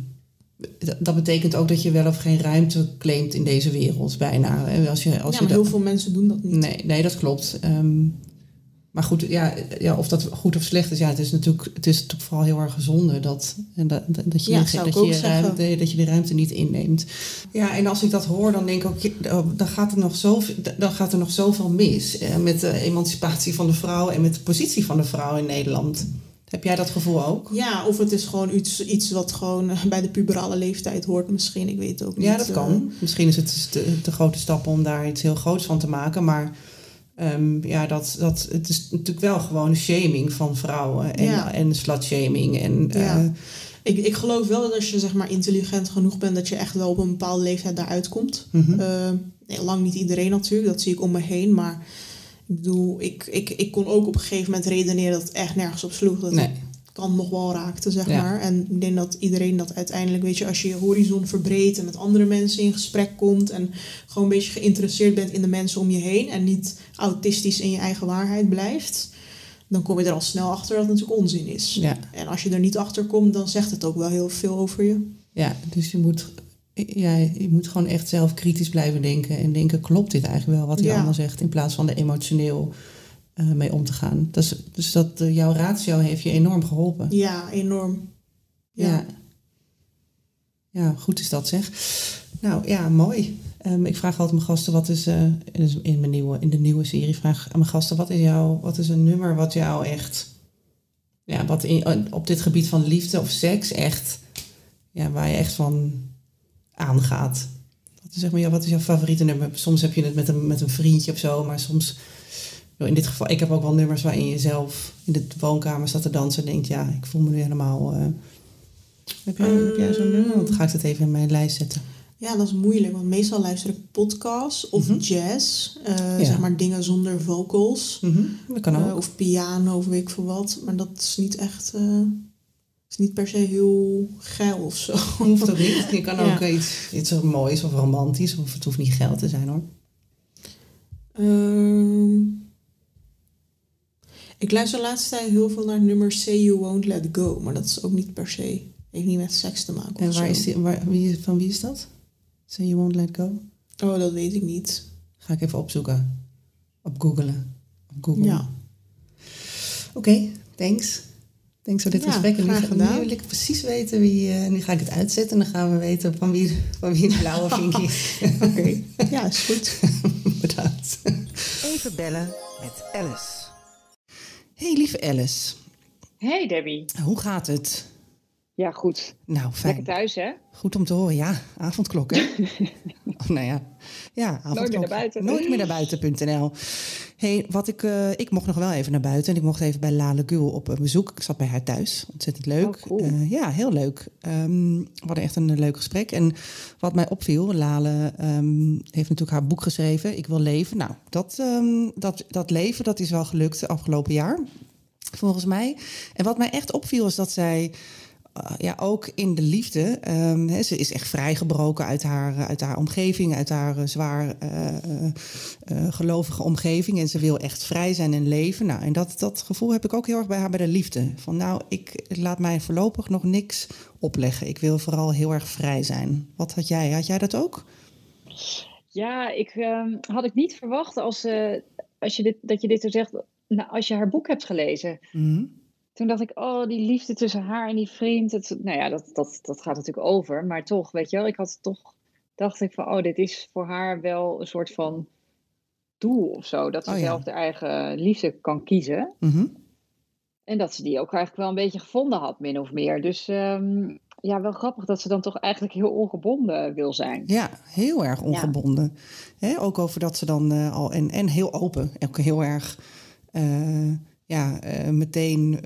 dat betekent ook dat je wel of geen ruimte claimt in deze wereld, bijna. Als je, als
ja,
je
maar heel veel mensen doen dat niet.
Nee, nee, dat klopt. Ehm, maar goed, ja, ja, of dat goed of slecht is, ja, het is natuurlijk, het is natuurlijk vooral heel erg gezonde dat, en dat, dat je,
Ja,
dat, je
zeggen.
ruimte, dat je de ruimte niet inneemt. Ja, en als ik dat hoor, dan denk ik ook, oh, dan gaat er nog zoveel, dan gaat er nog zoveel mis eh, met de emancipatie van de vrouw en met de positie van de vrouw in Nederland. Heb jij dat gevoel ook?
Ja, of het is gewoon iets, iets wat gewoon eh, bij de puberale leeftijd hoort misschien. Ik weet het ook niet.
Ja, dat
eh.
kan. Misschien is het te, te grote stap om daar iets heel groots van te maken. Maar ehm, ja, dat, dat, het is natuurlijk wel gewoon shaming van vrouwen. En,
Ja.
en slutshaming. En,
Ja.
eh,
Ik, ik geloof wel dat als je zeg maar intelligent genoeg bent, dat je echt wel op een bepaalde leeftijd daaruit komt.
mhm.
Eh, nee, lang niet iedereen natuurlijk, dat zie ik om me heen. Maar ik bedoel, ik, ik, ik kon ook op een gegeven moment redeneren dat het echt nergens op sloeg. Dat
nee.
Kan nog wel raakte, zeg
Ja.
maar. En ik denk dat iedereen dat uiteindelijk, weet je, als je je horizon verbreedt en met andere mensen in gesprek komt en gewoon een beetje geïnteresseerd bent in de mensen om je heen en niet autistisch in je eigen waarheid blijft, dan kom je er al snel achter dat het natuurlijk onzin is.
Ja.
En als je er niet achter komt, dan zegt het ook wel heel veel over je.
ja, dus je moet, ja, je moet gewoon echt zelf kritisch blijven denken. En denken, klopt dit eigenlijk wel wat hij
Ja.
allemaal zegt? In plaats van er emotioneel eh, mee om te gaan. Dus, dus dat, eh, jouw ratio heeft je enorm geholpen.
Ja, enorm. Ja.
Ja. Ja, goed is dat zeg. Nou ja, mooi. Ehm, ik vraag altijd mijn gasten, wat is, uh, in, mijn nieuwe, in de nieuwe serie, vraag aan mijn gasten, wat is, jouw, wat is een nummer wat jou echt, ja, wat in, op dit gebied van liefde of seks echt, ja, waar je echt van aangaat? Wat is, zeg maar, ja, wat is jouw favoriete nummer? Soms heb je het met een, met een vriendje of zo, maar soms, in dit geval, ik heb ook wel nummers waarin je zelf in de woonkamer staat te dansen en denkt, ja, ik voel me nu helemaal... Uh, heb jij, zo'n nummer? Dan ga ik het even in mijn lijst zetten.
Ja, dat is moeilijk, want meestal luister ik podcasts of mhm. jazz. Uh, Zeg maar dingen zonder vocals.
Mm Dat kan ook. Uh,
of piano of weet ik veel wat. Maar dat is niet echt... Uh, is niet per se heel geil of zo.
Hoeft ook niet. Je kan ook iets, iets moois of romantisch. Of het hoeft niet geil te zijn hoor.
Ehm, ik luister de laatste tijd heel veel naar nummer Say You Won't Let Go. Maar dat is ook niet per se... Heeft niet met seks te maken.
En waar is die, waar, wie, van wie is dat? Say You Won't Let Go?
Oh, dat weet ik niet.
Ga ik even opzoeken. Op googlen. Op Google.
Ja.
Oké, thanks. Thanks voor dit gesprek. En nu, gedaan. nu wil ik precies weten wie... Uh, nu ga ik het uitzetten en dan gaan we weten van wie, van wie de blauwe vinkje is.
Oké. Ja, is goed.
Bedankt.
Even bellen met Alice.
Hey, lieve Alice.
Hey, Debbie.
Hoe gaat het?
Ja, goed.
Nou, fijn.
Lekker thuis, hè?
Goed om te horen, ja. Avondklok, hè? oh, nou ja. Ja, avondklok.
Nooit meer naar buiten.
Nooit meer naar buiten.nl. hey, wat ik, uh, ik mocht nog wel even naar buiten. En ik mocht even bij Lale Gul op uh, bezoek. Ik zat bij haar thuis. Ontzettend leuk.
Oh, cool. uh,
ja, heel leuk. Um, we hadden echt een leuk gesprek. En wat mij opviel, Lale um, heeft natuurlijk haar boek geschreven. Ik wil leven. Nou, dat, um, dat, dat leven, dat is wel gelukt afgelopen jaar. Volgens mij. En wat mij echt opviel is dat zij ja, ook in de liefde. Um, he, ze is echt vrijgebroken uit haar, uit haar omgeving, uit haar uh, zwaar uh, gelovige omgeving. En ze wil echt vrij zijn en leven. Nou, en dat, dat gevoel heb ik ook heel erg bij haar bij de liefde. Van nou, ik laat mij voorlopig nog niks opleggen. Ik wil vooral heel erg vrij zijn. Wat had jij? Had jij dat ook?
Ja, ik ehm, had ik niet verwacht als, als je dit, dat je dit zo zegt. Nou, als je haar boek hebt gelezen.
Mm -hmm
toen dacht ik, oh, die liefde tussen haar en die vriend. Het, nou ja, dat, dat, dat gaat natuurlijk over. Maar toch, weet je wel, ik had toch, dacht ik van, oh, dit is voor haar wel een soort van doel of zo. Dat ze
oh, ja.
zelf de eigen liefde kan kiezen.
Mm -hmm.
En dat ze die ook eigenlijk wel een beetje gevonden had, min of meer. Dus um, ja, wel grappig dat ze dan toch eigenlijk heel ongebonden wil zijn.
Ja, heel erg ongebonden. Ja. He, ook over dat ze dan uh, al, en, en heel open, ook heel erg... Uh, ja, uh, meteen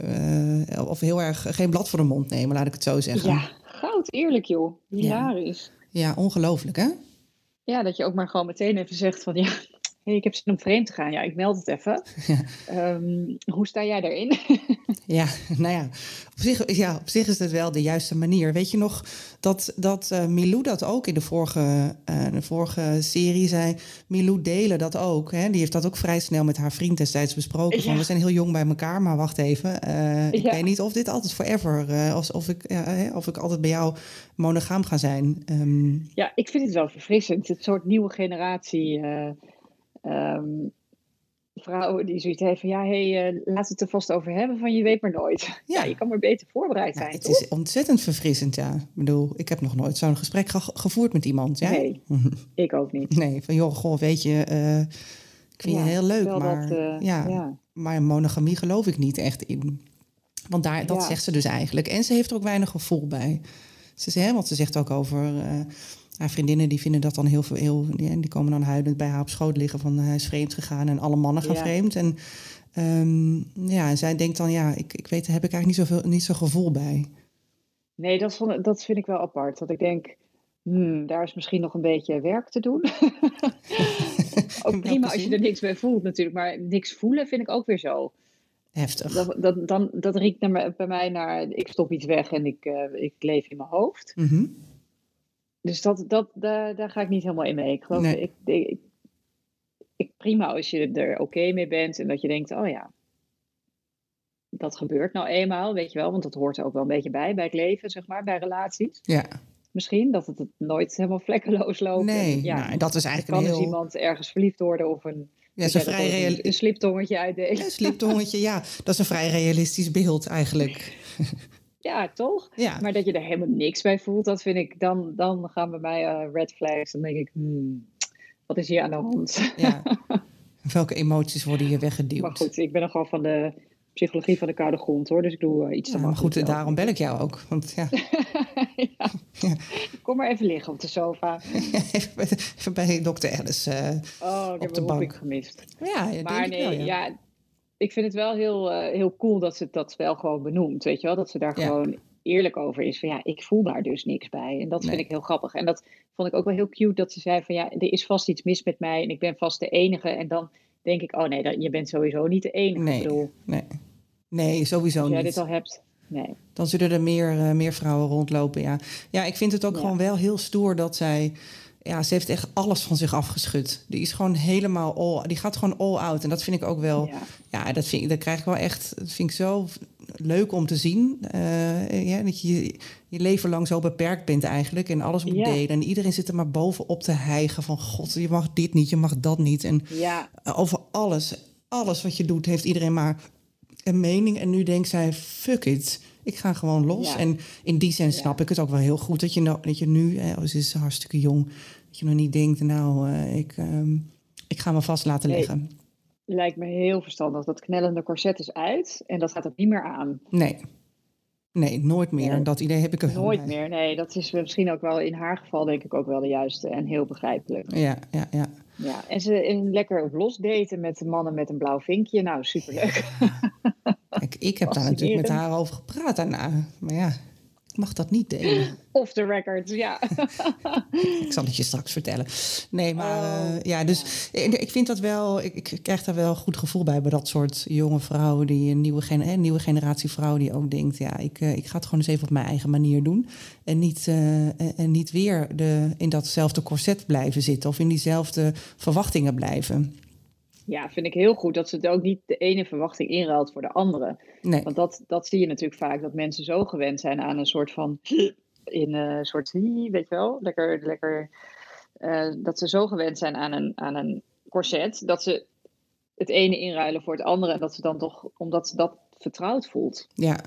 uh, of heel erg geen blad voor de mond nemen, laat ik het zo zeggen.
Ja, goud, eerlijk joh. Hilarisch.
Ja, ja ongelooflijk hè?
Ja, dat je ook maar gewoon meteen even zegt van ja, hey, ik heb zin om vreemd te gaan. Ja, ik meld het even.
Ja.
Um, hoe sta jij daarin?
ja, nou ja op, zich, ja, op zich is het wel de juiste manier. Weet je nog dat, dat uh, Milou dat ook in de vorige, uh, de vorige serie zei? Milou delen dat ook. Hè? Die heeft dat ook vrij snel met haar vriend destijds besproken.
Ja.
Van, we zijn heel jong bij elkaar, maar wacht even. Uh, ik
Ja.
weet niet of dit altijd forever, uh, of, of, ik, hè, of ik altijd bij jou monogaam ga zijn. Ehm,
Ja, ik vind het wel verfrissend. Het soort nieuwe generatie eh, ehm, vrouwen die zoiets heeft van... ja, hé, hey, eh, laten we het er vast over hebben van je weet maar nooit.
Ja.
Ja, je kan maar beter voorbereid
ja,
zijn,
het
toch?
is ontzettend verfrissend, ja. Ik bedoel, ik heb nog nooit zo'n gesprek ge- gevoerd met iemand. Ja?
Nee, ik ook niet.
Nee, van joh, goh, weet je, eh, ik vind je heel leuk, maar,
dat, eh,
ja, maar monogamie geloof ik niet echt in. Want daar, dat zegt ze dus eigenlijk. En ze heeft er ook weinig gevoel bij. Ze, hè, want ze zegt ook over haar vriendinnen, die vinden dat dan heel veel, heel, die, die komen dan huilend bij haar op schoot liggen van eh, hij is vreemd gegaan en alle mannen gaan
Ja.
vreemd. En ehm, ja, zij denkt dan, ja, ik, ik weet, daar heb ik eigenlijk niet zoveel, niet zo gevoel bij.
Nee, dat, vond, dat vind ik wel apart. Dat ik denk, hmm, daar is misschien nog een beetje werk te doen. ook prima als je er niks bij voelt natuurlijk. Maar niks voelen vind ik ook weer zo.
Heftig.
Dat, dat, dan, dat riekt naar, bij mij naar, ik stop iets weg en ik, eh, ik leef in mijn hoofd.
Mhm.
Dus dat, dat, daar, daar ga ik niet helemaal in mee. Ik geloof,
Nee.
ik, ik, ik, prima als je er oké mee bent en dat je denkt, oh ja, dat gebeurt nou eenmaal, weet je wel. Want dat hoort er ook wel een beetje bij, bij het leven, zeg maar, bij relaties.
Ja,
Misschien, dat het nooit helemaal vlekkeloos loopt.
nee,
En, ja,
nou, en dat is eigenlijk
kan
een
dus
heel...
iemand ergens verliefd worden of een,
Ja,
ja, dat
vrij
een, een sliptongetje uitdelen.
Een sliptongetje, ja. Dat is een vrij realistisch beeld eigenlijk.
ja, toch?
Ja.
Maar dat je er helemaal niks bij voelt, dat vind ik, dan, dan gaan bij mij eh, red flags. Dan denk ik, hmm, wat is hier aan de hand?
ja. Welke emoties worden hier weggeduwd?
Maar goed, ik ben nog gewoon van de psychologie van de koude grond hoor. Dus ik doe eh, iets
Ja, maar goed,
makkelijk.
daarom bel ik jou ook. Want ja,
ja. Kom maar even liggen op de sofa.
even, bij, even bij dokter Alice. eh,
Oh, ik
Op
heb
de bank.
gemist.
ja,
Maar nee,
wel,
ja. Ik vind het wel heel, eh, heel cool dat ze dat wel gewoon benoemt. Weet je wel? Dat ze daar
Ja.
gewoon eerlijk over is. Van ja, ik voel daar dus niks bij. En dat
Nee.
vind ik heel grappig. En dat vond ik ook wel heel cute dat ze zei van ja, er is vast iets mis met mij en ik ben vast de enige. En dan denk ik, oh nee, dat, je bent sowieso niet de enige.
Nee.
Ik bedoel,
Nee. nee, sowieso
als jij
niet.
dit al hebt. Nee.
Dan zullen er meer, eh, meer vrouwen rondlopen, ja. Ja, ik vind het ook
Ja.
gewoon wel heel stoer dat zij... Ja, ze heeft echt alles van zich afgeschud. Die is gewoon helemaal all... Die gaat gewoon all out. En dat vind ik ook wel...
Ja.
Ja, dat, vind ik, dat krijg ik wel echt... Dat vind ik zo leuk om te zien. Eh, ja, dat je je leven lang zo beperkt bent eigenlijk. En alles moet
Ja.
delen. En iedereen zit er maar bovenop te hijgen van... God, je mag dit niet, je mag dat niet. En
Ja,
eh, over alles, alles wat je doet, heeft iedereen maar een mening. En nu denkt zij, fuck it, ik ga gewoon los.
Ja.
En in die zin snap ik het ook wel heel goed dat je, nou, dat je nu, hè, ze is hartstikke jong, dat je nog niet denkt, nou, eh, ik, ehm, ik ga me vast laten
Nee.
liggen.
lijkt me heel verstandig. Dat knellende corset is uit en dat gaat ook niet meer aan.
Nee, nee, nooit meer.
Nee.
Dat idee heb ik er
Nooit
bij.
meer. Nee, dat is misschien ook wel in haar geval denk ik ook wel de juiste en heel begrijpelijk.
Ja, ja, ja.
Ja, en ze en lekker op los daten met de mannen met een blauw vinkje. Nou, superleuk.
Kijk, ik heb daar natuurlijk met haar over gepraat daarna. Maar ja, ik mag dat niet delen.
Off the record, ja.
Ik zal het je straks vertellen. Nee, maar
Oh,
eh, ja, dus ik, ik vind dat wel, ik, ik krijg daar wel een goed gevoel bij, bij dat soort jonge vrouwen, die een nieuwe, gen, een nieuwe generatie vrouw die ook denkt, ja, ik, eh, ik ga het gewoon eens even op mijn eigen manier doen. En niet, eh, en, en niet weer de, in datzelfde corset blijven zitten of in diezelfde verwachtingen blijven.
Ja, vind ik heel goed dat ze het ook niet de ene verwachting inruilt voor de andere.
Nee,
Want dat, dat zie je natuurlijk vaak, dat mensen zo gewend zijn aan een soort van... In een soort, weet je wel, lekker... lekker eh, dat ze zo gewend zijn aan een, aan een corset, dat ze het ene inruilen voor het andere. En dat ze dan toch, omdat ze dat vertrouwd voelt.
ja.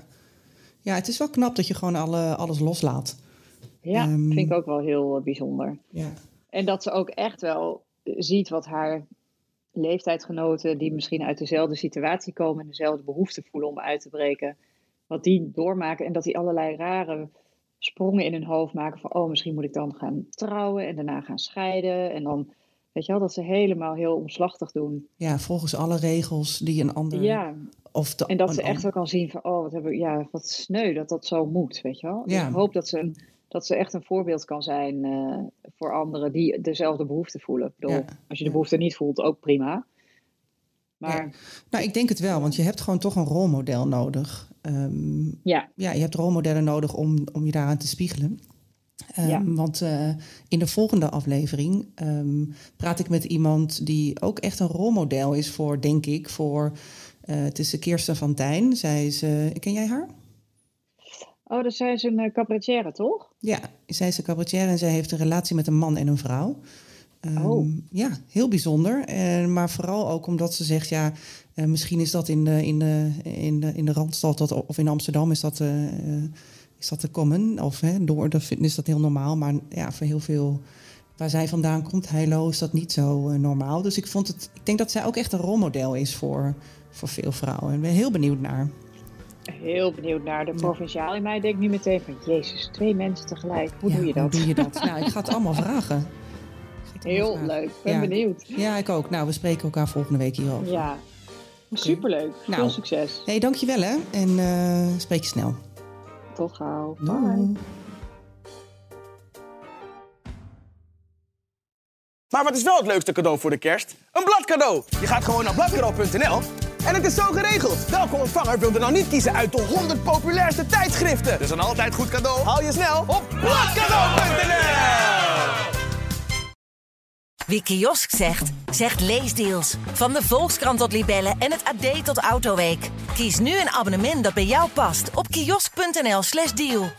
Ja, het is wel knap dat je gewoon alle, alles loslaat.
Ja,
Ehm.
vind ik ook wel heel eh, bijzonder.
Ja,
En dat ze ook echt wel eh, ziet wat haar leeftijdsgenoten, die misschien uit dezelfde situatie komen en dezelfde behoefte voelen om uit te breken, wat die doormaken en dat die allerlei rare sprongen in hun hoofd maken van, oh, misschien moet ik dan gaan trouwen en daarna gaan scheiden. En dan, weet je wel, dat ze helemaal heel omslachtig doen.
ja volgens alle regels die een ander...
Ja,
Of de,
en dat ze echt wel kan zien van, oh, wat hebben we, ja, wat sneu dat dat zo moet, weet je wel. Dus
Ja.
ik hoop dat ze, een- dat ze echt een voorbeeld kan zijn eh, voor anderen die dezelfde behoefte voelen. Ik bedoel,
Ja.
als je de behoefte niet voelt, ook prima. Maar
Nou, ik denk het wel, want je hebt gewoon toch een rolmodel nodig. Ehm,
ja,
ja, je hebt rolmodellen nodig om, om je daaraan te spiegelen. Ehm,
Ja.
Want eh, in de volgende aflevering ehm, praat ik met iemand die ook echt een rolmodel is voor, denk ik, voor. eh, het is Kirsten van Tijn. Zij is, ken jij haar?
Oh, dus zij is een uh, cabaretière, toch?
Ja, zij is een cabaretier en zij heeft een relatie met een man en een vrouw. Ehm,
Oh.
Ja, heel bijzonder. En, maar vooral ook omdat ze zegt, ja, eh, misschien is dat in de, in de, in de, in de Randstad dat, of in Amsterdam is dat, eh, eh, is dat de common. Of hè, door de is dat heel normaal. Maar ja, voor heel veel waar zij vandaan komt, Heilo, is dat niet zo eh, normaal. Dus ik, vond het, ik denk dat zij ook echt een rolmodel is voor, voor veel vrouwen. En ik ben heel benieuwd naar.
Heel benieuwd naar de provinciaal in mij. Denk nu meteen van, jezus, twee mensen tegelijk. Hoe
Ja,
doe je dat?
Hoe doe je dat? nou, ik ga het allemaal vragen. Het allemaal
Heel
vragen.
leuk, ben
Ja.
benieuwd.
Ja, ik ook. Nou, we spreken elkaar volgende week hierover.
Ja, superleuk. Veel
Nou.
succes.
Hey, dankjewel hè. En eh, spreek je snel.
Tot gauw.
Doei.
Bye.
Maar wat is wel het leukste cadeau voor de kerst? Een bladcadeau. Je gaat gewoon naar bladcadeau.nl en het is zo geregeld. Welke ontvanger wil er nou niet kiezen uit de 100 populairste tijdschriften? Dus een altijd goed cadeau haal je snel op bladcadeau.nl.
Wie kiosk zegt, zegt leesdeals. Van de Volkskrant tot Libellen en het AD tot Autoweek. Kies nu een abonnement dat bij jou past op kiosk.nl/slash deal.